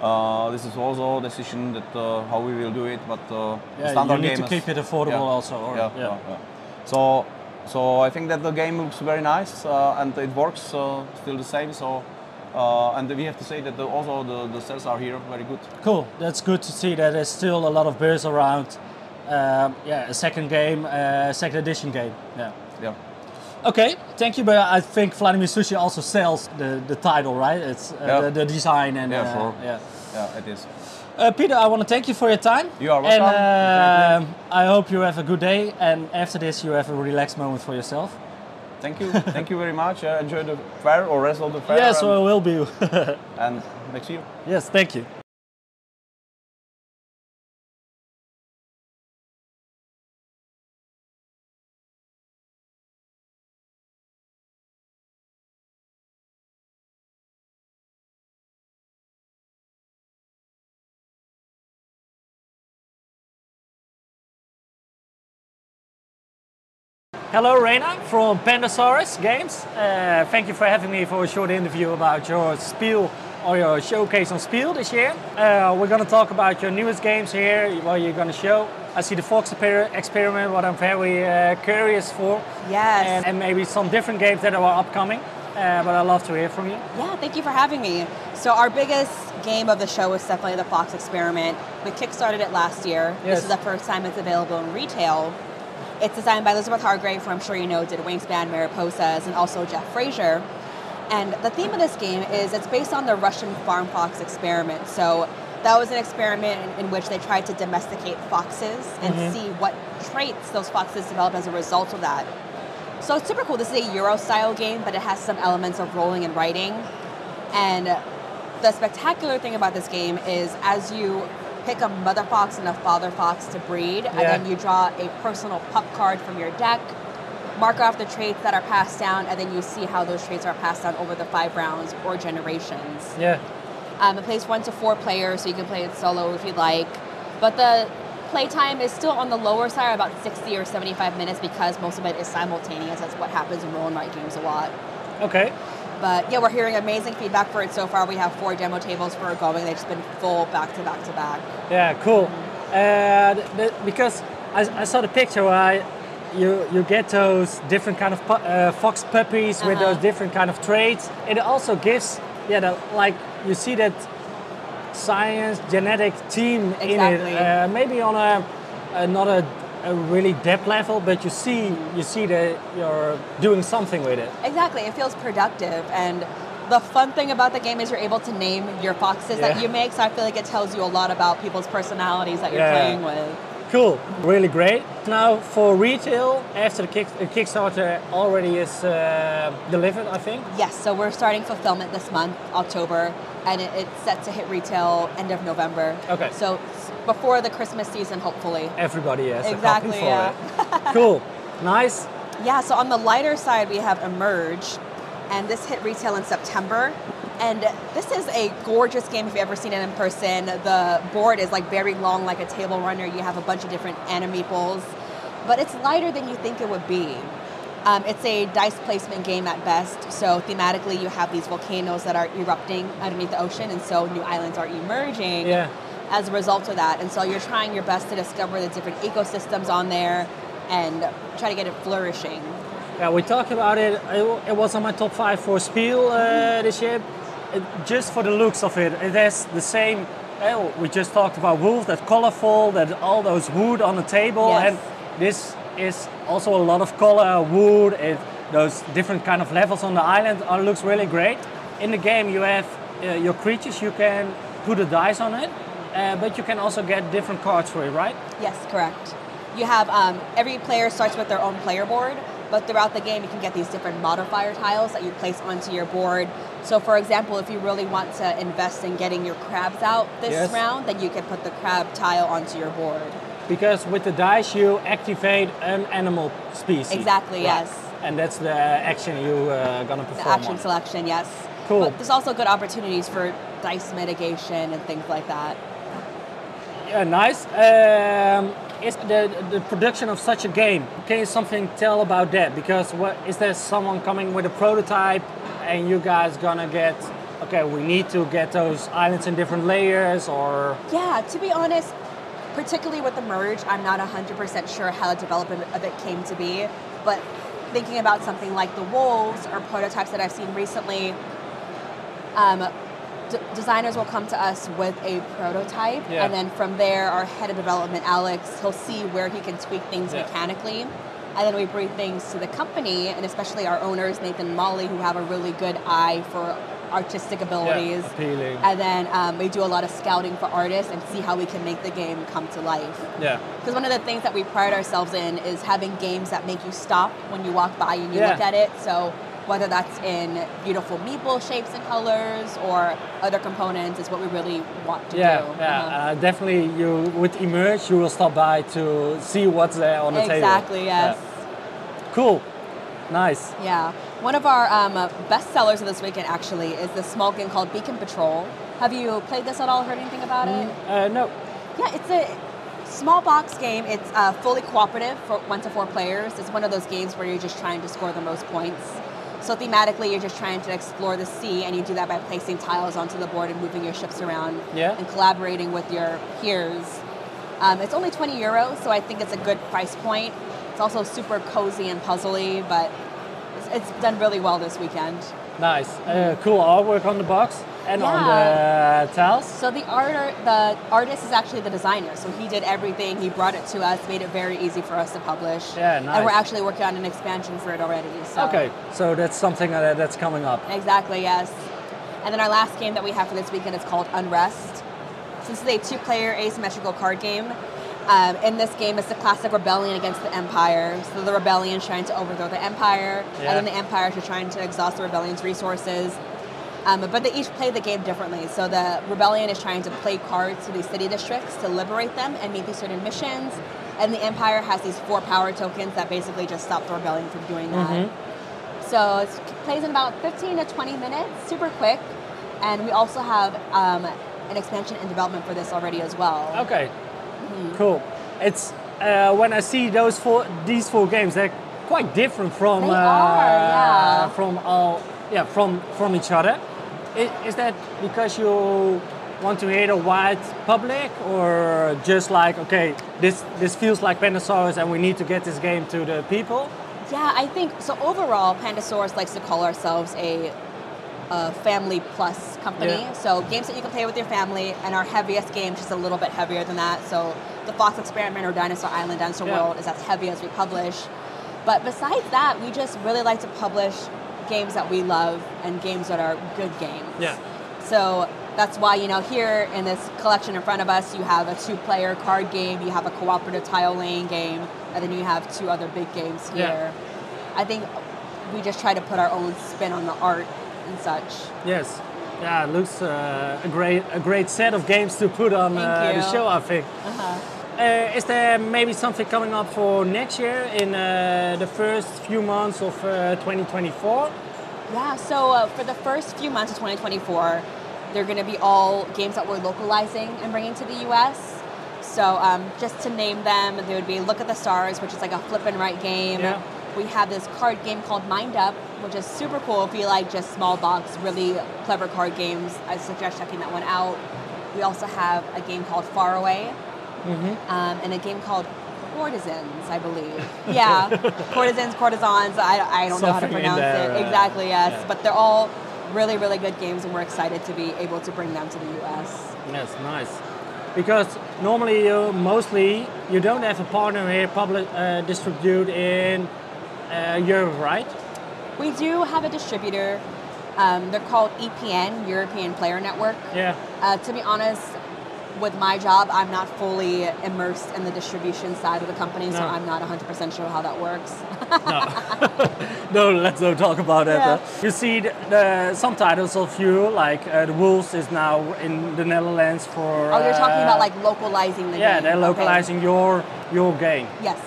Uh, this is also a decision that uh, how we will do it, but uh, Yeah, standard you need to is- keep it affordable yeah, also, or- yeah, yeah. yeah, yeah. So, so I think that the game looks very nice uh, and it works uh, still the same. So, uh, and we have to say that the, also the, the sales are here very good. Cool. That's good to see that there's still a lot of buzz around. Um, yeah, a second game, uh, second edition game. Yeah. Yeah. Okay, thank you. But I think Vladimir Suchý also sells the, the title, right? It's uh, Yeah. the, the design and Yeah, uh, sure. yeah. Yeah, it is. Uh, Peter, I want to thank you for your time. You are And welcome. um I hope you have a good day. And after this, you have a relaxed moment for yourself. Thank you. Thank you very much. Uh, enjoy the fair or rest of the fair. yes, and, I will be. <laughs> and next year. yes, thank you. Hello, Reina from Pandasaurus Games. Uh, thank you for having me for a short interview about your Spiel or your showcase on Spiel this year. Uh, we're going to talk about your newest games here, what you're going to show. I see the Fox experiment, what I'm very uh, curious for. Yes. And, and maybe some different games that are upcoming. Uh, but I'd love to hear from you. Yeah, thank you for having me. So our biggest game of the show is definitely the Fox Experiment. We kickstarted it last year. Yes. This is the first time it's available in retail. It's designed by Elizabeth Hargrave, who I'm sure you know did Wingspan, Mariposas, and also Jeff Fraser. And the theme of this game is it's based on the Russian farm fox experiment. So that was an experiment in, in which they tried to domesticate foxes and mm-hmm. see what traits those foxes develop as a result of that. So it's super cool. This is a Euro style game, but it has some elements of rolling and writing. And the spectacular thing about this game is as you pick a mother fox and a father fox to breed, and then you draw a personal pup card from your deck, mark off the traits that are passed down, and then you see how those traits are passed down over the five rounds or generations. Yeah. Um, it plays one to four players, so you can play it solo if you'd like. But the playtime is still on the lower side, about 60 or 75 minutes, because most of it is simultaneous. That's what happens in roll and write games a lot. Okay. But yeah, we're hearing amazing feedback for it so far. We have four demo tables for it going. They've just been full back to back to back. Yeah, cool. Uh, because I, I saw the picture where I, you you get those different kind of pu- uh, fox puppies with Uh-huh. those different kind of traits. It also gives yeah, the, like you see that science genetic team in it. Uh, maybe on a, a not a, really depth level, but you see you see that you're doing something with it. Exactly, it feels productive. And the fun thing about the game is you're able to name your foxes Yeah. that you make. So I feel like it tells you a lot about people's personalities that you're Yeah. playing with. Cool, really great. Now for retail, after the kick, the Kickstarter already is uh, delivered, I think. Yes, so we're starting fulfillment this month, October, and it, it's set to hit retail end of November. Okay. So before the Christmas season, hopefully. Everybody has Exactly, a copy for yeah. <laughs> cool, nice. Yeah, so on the lighter side, we have Emerge, and this hit retail in September. And this is a gorgeous game if you've ever seen it in person. The board is like very long, like a table runner. You have a bunch of different animeeples, but it's lighter than you think it would be. Um, it's a dice placement game at best. So thematically, you have these volcanoes that are erupting underneath the ocean, and so new islands are emerging Yeah. as a result of that. And so you're trying your best to discover the different ecosystems on there and try to get it flourishing. Yeah, we talked about it. It it was on my top five for Spiel uh, this year. It, just for the looks of it, it has the same. Oh, we just talked about wolf, that colorful, that all those wood on the table, Yes. and this is also a lot of color, wood, it, those different kind of levels on the island. Uh, looks really great. In the game, you have uh, your creatures. You can put a dice on it, uh, but you can also get different cards for it, right? Yes, correct. You have um, every player starts with their own player board, but throughout the game you can get these different modifier tiles that you place onto your board. So, for example, if you really want to invest in getting your crabs out this Yes. round, then you can put the crab tile onto your board. Because with the dice you activate an animal species. Exactly, Right. yes. And that's the action you uh, gonna The perform. action on. selection, yes. Cool. But there's also good opportunities for dice mitigation and things like that. Yeah, nice. Um, is the the production of such a game? Can you something tell about that? Because what is there someone coming with a prototype, and you guys gonna get? Okay, we need to get those islands in different layers, or Yeah, to be honest, particularly with the merge, I'm not 100% sure how the development of it came to be. But thinking about something like the wolves or prototypes that I've seen recently, um, d- designers will come to us with a prototype, Yeah. and then from there, our head of development, Alex, he'll see where he can tweak things Yeah. mechanically. And then we bring things to the company, and especially our owners, Nathan and Molly, who have a really good eye for artistic abilities. appealing. And then um, we do a lot of scouting for artists and see how we can make the game come to life. yeah, Because one of the things that we pride ourselves in is having games that make you stop when you walk by and you Yeah. look at it. So whether that's in beautiful meeple shapes and colors or other components is what we really want to yeah, do. yeah. Uh-huh. Uh, definitely, you with emerge, you will stop by to see what's there on the table. exactly, yes. Yeah. Cool, nice. Yeah. One of our um, uh, best sellers of this weekend actually is this small game called Beacon Patrol. Have you played this at all? Heard anything about it? Uh, no, Yeah, it's a small box game. It's uh, fully cooperative for one to four players. It's one of those games where you're just trying to score the most points. So thematically, you're just trying to explore the sea, and you do that by placing tiles onto the board and moving your ships around Yeah. and collaborating with your peers. Um, it's only 20 euros, so I think it's a good price point. It's also super cozy and puzzly, but it's, done really well this weekend. nice. Uh, cool artwork on the box and on the tiles. So the art, the artist is actually the designer. So he did everything. He brought it to us, made it very easy for us to publish. Yeah, nice. And we're actually working on an expansion for it already. So. Okay, so that's something that's coming up. Exactly. Yes. And then our last game that we have for this weekend is called Unrest. So this is a two-player asymmetrical card game. Um, in this game, it's the classic rebellion against the empire. So the rebellion is trying to overthrow the empire, Yeah. and then the empire is trying to exhaust the rebellion's resources. Um, but they each play the game differently. So the rebellion is trying to play cards to these city districts to liberate them and meet these certain missions. And the empire has these four power tokens that basically just stop the rebellion from doing that. So it plays in about 15 to 20 minutes, super quick. And we also have um, an expansion in development for this already as well. Okay, Mm-hmm. cool. It's uh, when I see those four, these four games, they're quite different from They uh, are, yeah. from all yeah from from each other. Is, is that because you want to hit a wide public, or just like okay, this this feels like Pandasaurus, and we need to get this game to the people? Yeah, I think so. Overall, Pandasaurus likes to call ourselves a, a family plus company. Yeah. So games that you can play with your family, and our heaviest game just a little bit heavier than that. So the Fox Experiment or Dinosaur Island, Dinosaur Yeah. World is as heavy as we publish. But besides that, we just really like to publish games that we love and games that are good games. Yeah. So that's why, you know, here in this collection in front of us, you have a two player card game, you have a cooperative tile laying game, and then you have two other big games here. Yeah. I think we just try to put our own spin on the art and such. Yes. Yeah, it looks uh, a great a great set of games to put on uh, the show. I think. Uh, is there maybe something coming up for next year in uh, the first few months of uh, 2024? Yeah, so uh, for the first few months of 2024, they're going to be all games that we're localizing and bringing to the US. So um, just to name them, there would be Look at the Stars, which is like a flip and write game. Yeah. We have this card game called Mind Up, which is super cool if you like just small box, really clever card games. I suggest checking that one out. We also have a game called Far Away, um, and a game called Courtisans, I believe. Yeah, <laughs> Courtisans, Courtisans. I, I don't know how to pronounce there, it uh, exactly. Yes, yeah. but they're all really, really good games, and we're excited to be able to bring them to the U.S. Yes, nice. Because normally, you mostly you don't have a partner here public uh, distribute in uh, Europe, right? We do have a distributor. Um, they're called EPN, European Player Network. Yeah. Uh, to be honest, with my job, I'm not fully immersed in the distribution side of the company, so I'm not 100% sure how that works. No, <laughs> <laughs> no, let's not talk about that. Yeah. uh. You see, the, the, some titles of you, like uh, the Wolves, is now in the Netherlands for. oh, you're talking uh, about like localizing the Yeah, game. Yeah, they're Okay. localizing your your game. Yes.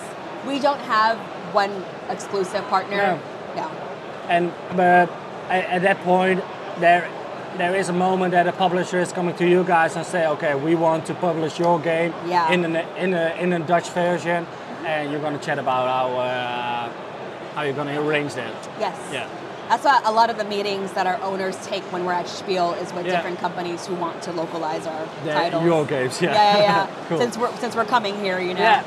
We don't have one exclusive partner. No. No. And but at, at that point, there there is a moment that a publisher is coming to you guys and say, okay, we want to publish your game Yeah. in a in a in a Dutch version, and you're gonna chat about how uh, how you're gonna arrange that. Yes. Yeah. That's what a lot of the meetings that our owners take when we're at Spiel is with Yeah. different companies who want to localize our The- titles. your games, yeah. Yeah, yeah, <laughs> yeah. Cool. Since we're since we're coming here, you know. Yeah,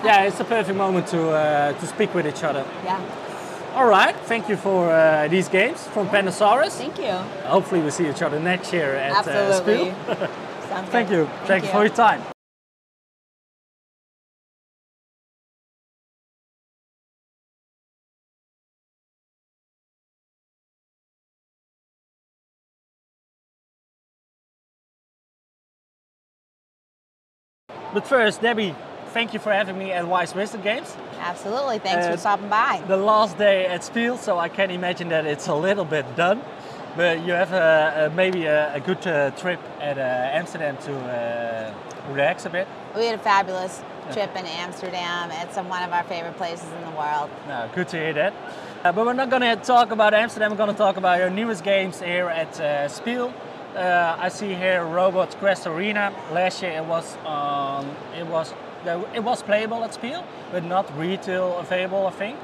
<laughs> yeah, it's a perfect moment to uh, to speak with each other. Yeah. All right, thank you for uh, these games from Pandasaurus. Thank you. Hopefully, we see each other next year at uh, Absolutely. Spiel. <laughs> Sounds Thank good. you. Thank, you for your time. But first, Debbie, thank you for having me at Wise Wizard Games. Absolutely. Thanks Uh, for stopping by. The last day at Spiel, so I can imagine that it's a little bit done. But you have a, a, maybe a, a good uh, trip at uh, Amsterdam to uh, relax a bit. We had a fabulous trip in Amsterdam. It's one of our favorite places in the world. No, good to hear that. Uh, but we're not going to talk about Amsterdam. We're going to talk about your newest games here at uh, Spiel. Uh, I see here Robot Quest Arena. Last year it was um, it was it was playable at Spiel, but not retail available. I think.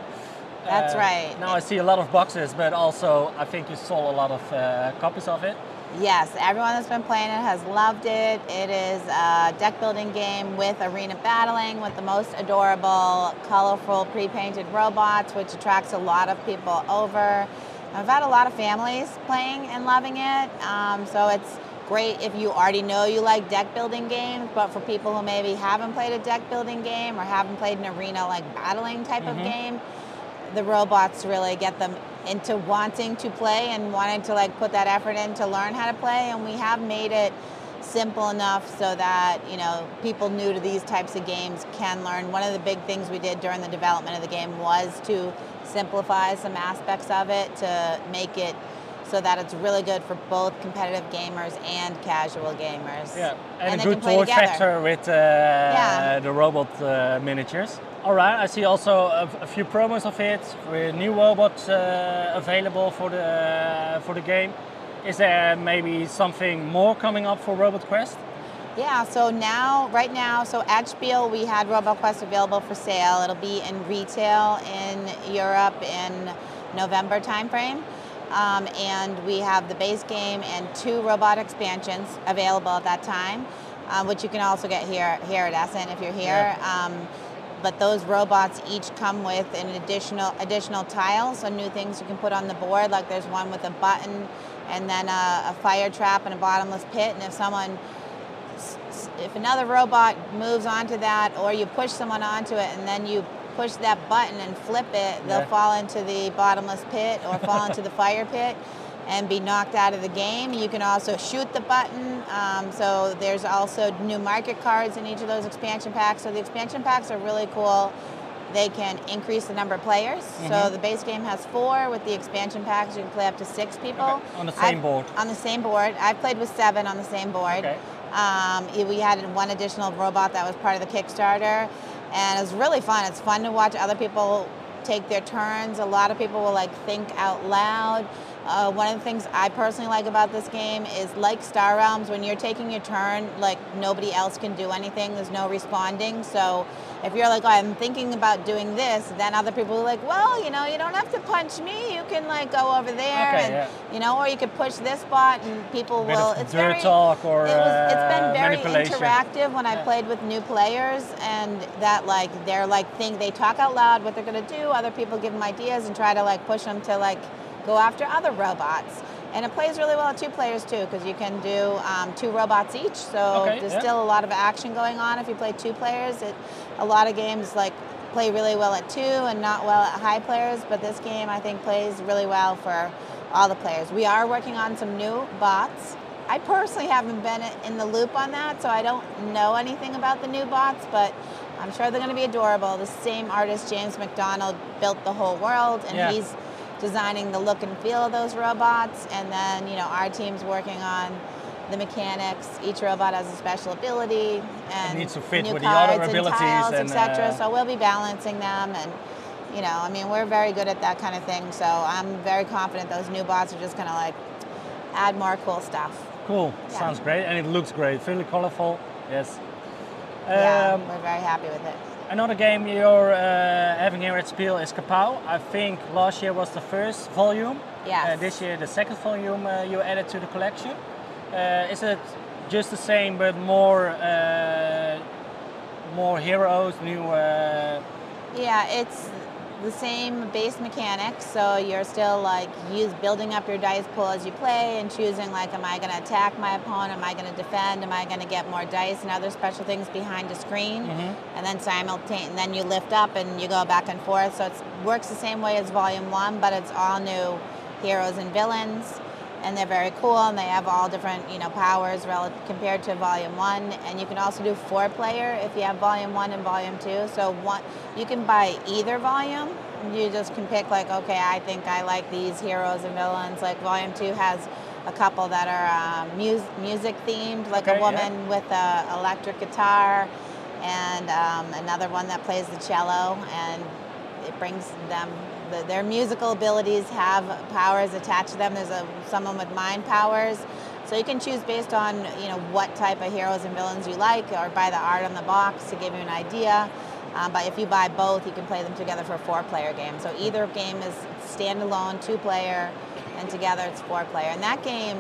That's Uh, right. Now I see a lot of boxes, but also I think you sold a lot of uh, copies of it. Yes, everyone that's been playing it has loved it. It is a deck building game with arena battling with the most adorable, colorful, pre painted robots, which attracts a lot of people over. I've had a lot of families playing and loving it. Um, so it's great if you already know you like deck building games, but for people who maybe haven't played a deck building game or haven't played an arena like battling type of game, the robots really get them into wanting to play and wanting to like put that effort in to learn how to play and we have made it simple enough so that you know people new to these types of games can learn one of the big things we did during the development of the game was to simplify some aspects of it to make it so that it's really good for both competitive gamers and casual gamers Yeah, and, And a good toy factor with uh, Yeah. the robot uh, miniatures. All right, I see also a, a few promos of it with new robots uh, available for the for the game. Is there maybe something more coming up for Robot Quest? Yeah, so now, right now, so at Spiel we had Robot Quest available for sale. It'll be in retail in Europe in November timeframe. Um, and we have the base game and two robot expansions available at that time, uh, which you can also get here here at Essen if you're here. Yeah. Um, but those robots each come with an additional additional tile, so new things you can put on the board. Like there's one with a button, and then a, a fire trap and a bottomless pit. And if someone if another robot moves onto that or you push someone onto it and then you push that button and flip it, they'll Yeah. fall into the bottomless pit or fall into the fire pit and be knocked out of the game. You can also shoot the button. Um, so there's also new market cards in each of those expansion packs. So the expansion packs are really cool. They can increase the number of players. Mm-hmm. So the base game has four. With the expansion packs, you can play up to six people. Okay, on the same I've- board. On the same board. I've played with seven on the same board. Okay. Um, we had one additional robot that was part of the Kickstarter, and it was really fun. It's fun to watch other people take their turns. A lot of people will like think out loud. Uh, one of the things I personally like about this game is like Star Realms, when you're taking your turn, like nobody else can do anything. There's no responding. So if you're like, oh, I'm thinking about doing this, then other people are like, well, you know, you don't have to punch me. You can like go over there, Okay, and yeah. you know, or you could push this bot, and people will. it's very, talk or, it was, it's uh, been very interactive when I played with new players, and that like they're like think they talk out loud what they're gonna do. Other people give them ideas and try to like push them to like go after other robots. And it plays really well at two players too, because you can do um, two robots each. So Okay, there's yeah. still a lot of action going on if you play two players. It, a lot of games like play really well at two and not well at high players, but this game I think plays really well for all the players. We are working on some new bots. I personally haven't been in the loop on that, so I don't know anything about the new bots, but I'm sure they're going to be adorable. The same artist, James McDonald, built the whole world, and Yeah. he's designing the look and feel of those robots. And then, you know, our team's working on the mechanics. Each robot has a special ability and needs to fit new with the other cards abilities and tiles, etc. uh, so we'll be balancing them and. You know, I mean, we're very good at that kind of thing, so I'm very confident those new bots are just gonna like add more cool stuff. Cool. Yeah. Sounds great, and it looks great. Really colorful. Yes. yeah, Um, we're very happy with it. Another game you're uh, having here at Spiel is Kapow. I think last year was the first volume. Yes. Uh, this year the second volume uh, you added to the collection. Uh, is it just the same but more uh, more heroes, new? Uh, Yeah, it's the same base mechanics. So you're still like use building up your dice pool as you play and choosing like, am I going to attack my opponent? Am I going to defend? Am I going to get more dice and other special things behind a screen? Mm-hmm. And then simultaneously, and then you lift up and you go back and forth. So it works the same way as Volume One, but it's all new heroes and villains. And they're very cool, and they have all different, you know, powers relative compared to Volume One. And you can also do four-player if you have Volume One and Volume Two. So one, you can buy either volume. You just can pick like, okay, I think I like these heroes and villains. Like Volume Two has a couple that are um, mus- music themed, like Okay, a yeah. woman with a electric guitar, and um, another one that plays the cello, and it brings them the, their musical abilities have powers attached to them. There's a someone with mind powers, so you can choose based on you know what type of heroes and villains you like, or buy the art on the box to give you an idea. Um, but if you buy both, you can play them together for a four-player game. So either game is standalone, two-player, and together it's four-player. And that game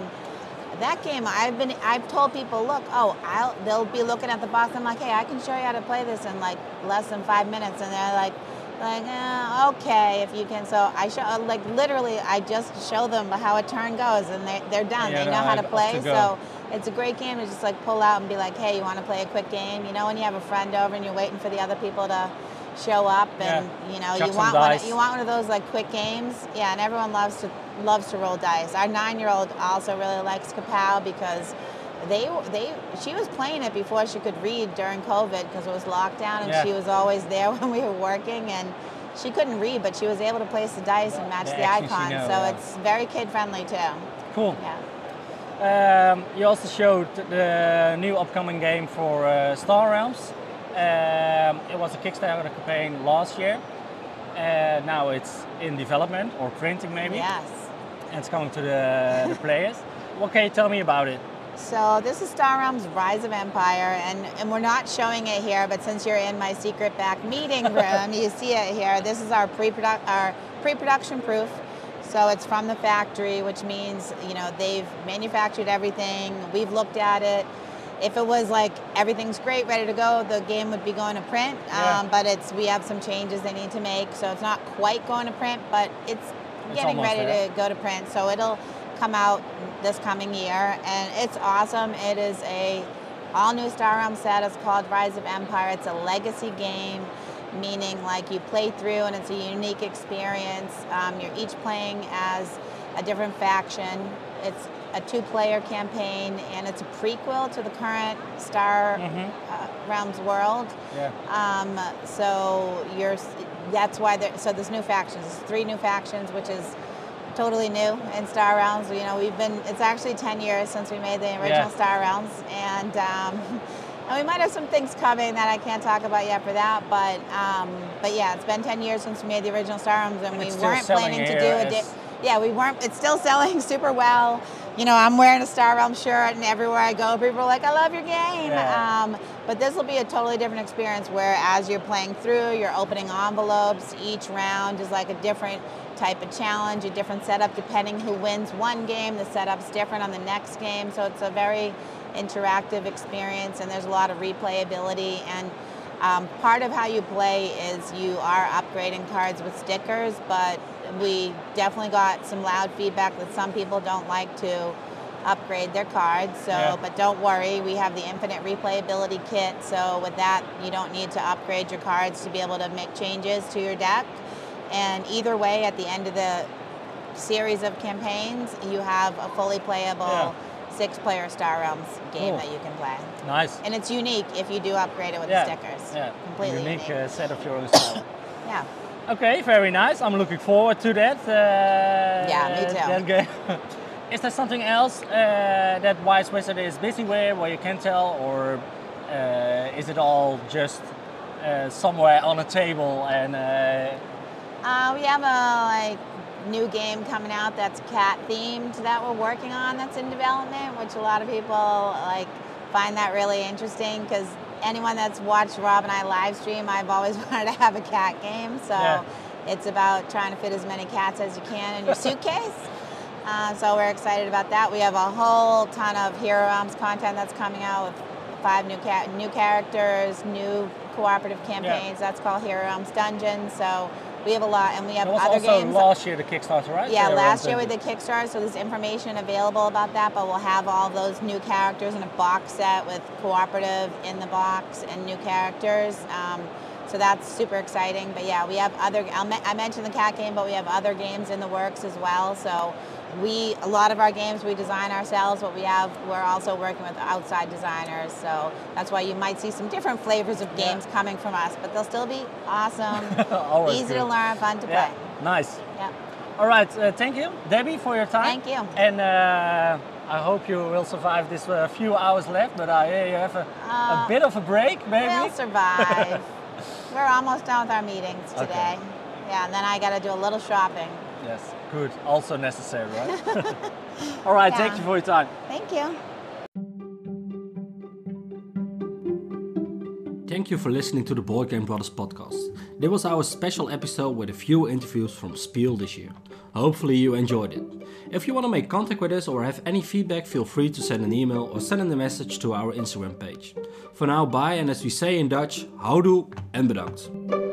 that game I've been I've told people look oh I'll they'll be looking at the box I'm like hey I can show you how to play this in like less than five minutes and they're like like eh, okay if you can so I show like literally I just show them how a turn goes and they, they're done. Yeah, they know how no, to play to so it's a great game to just like pull out and be like hey you want to play a quick game? You know when you have a friend over and you're waiting for the other people to show up and Yeah. you know Chuck you want one, dice. you want one of those like quick games? Yeah and everyone loves to loves to roll dice. Our nine year old also really likes kapow because they they she was playing it before she could read during covid because it was lockdown and Yeah. she was always there <laughs> when we were working and she couldn't read but she was able to place the dice and match The the, icon so yeah. it's very kid friendly too cool. yeah Um, you also showed the new upcoming game for uh, Star Realms. Um, it was a Kickstarter campaign last year. Uh, now it's in development or printing maybe. yes And it's coming to the, the players. What can you tell me about it? So this is Star Realms Rise of Empire, and, and we're not showing it here, but since you're in my secret back meeting <laughs> room, you see it here. This is our pre-produ- our pre-production proof. So it's from the factory, which means you know they've manufactured everything. We've looked at it. If it was like everything's great, ready to go, the game would be going to print. Yeah. Um, but it's we have some changes they need to make, so it's not quite going to print, but it's It's getting ready there. to go to print. So it'll come out this coming year, and it's awesome. It is a all new Star Realms set. It's called Rise of Empire. It's a legacy game, meaning like you play through, and it's a unique experience. Um, you're each playing as a different faction. It's a two-player campaign, and it's a prequel to the current Star uh, Realms world. Yeah. Um, so you're that's why there so there's new factions. There's three new factions, which is totally new in Star Realms. You know, we've been it's actually 10 years since we made the original Yeah. Star Realms, and um, <laughs> and we might have some things coming that I can't talk about yet for that. But um, but yeah, it's been 10 years since we made the original Star Realms, and, And we weren't planning to do a. yeah, we weren't. It's still selling <laughs> super well. You know, I'm wearing a Star Realm shirt, and everywhere I go, people are like, "I love your game." Yeah. Um, but this will be a totally different experience where, as you're playing through, you're opening envelopes. Each round is like a different type of challenge, a different setup depending who wins one game. The setup's different on the next game, so it's a very interactive experience, and there's a lot of replayability. And um, part of how you play is you are upgrading cards with stickers, but we definitely got some loud feedback that some people don't like to upgrade their cards. So, Yeah. but don't worry, we have the infinite replayability kit. So with that, you don't need to upgrade your cards to be able to make changes to your deck. And either way, at the end of the series of campaigns, you have a fully playable Yeah. six-player Star Realms game Cool. that you can play. Nice. And it's unique if you do upgrade it with yeah. the stickers. Yeah. Completely unique unique. uh, set of your own style. <coughs> Yeah. Okay, very nice. I'm looking forward to that. Uh, Yeah, me too. That game. <laughs> is there something else uh, that Wise Wizard is busy with, where you can tell, or uh, is it all just uh, somewhere on a table and? Uh, Uh, we have a like new game coming out that's cat themed that we're working on that's in development, which a lot of people like find that really interesting because anyone that's watched Rob and I live stream, I've always <laughs> wanted to have a cat game. So Yeah. it's about trying to fit as many cats as you can in your suitcase. Uh, so we're excited about that. We have a whole ton of Hero Realms content that's coming out with five new ca- new characters, new cooperative campaigns. That's called Hero Realms Dungeons. So we have a lot, and we have was other also games. last year the Kickstarter, right? Yeah, Uh, last year with the Kickstarter, so there's information available about that, but we'll have all those new characters in a box set with cooperative in the box and new characters. Um, so that's super exciting. But yeah, we have other, I'll me- I mentioned the cat game, but we have other games in the works as well. So we, a lot of our games we design ourselves, but we have, we're also working with outside designers. So that's why you might see some different flavors of Yeah. games coming from us, but they'll still be awesome, <laughs> easy to learn, fun to Yeah, play. nice. Yeah. All right, uh, thank you, Debbie, for your time. Thank you. And uh, I hope you will survive this uh, few hours left, but I hear you have a, a Uh, bit of a break, maybe. We'll survive. <laughs> We're almost done with our meetings today. Okay. today. Yeah, and then I got to do a little shopping. Yes, good. Also necessary, right? <laughs> All right, thank you for your time. Thank you. Thank you for listening to the Board Game Brothers podcast. This was our special episode with a few interviews from Spiel this year. Hopefully you enjoyed it. If you want to make contact with us or have any feedback, feel free to send an email or send in a message to our Instagram page. For now, bye and as we say in Dutch, houdoe en bedankt.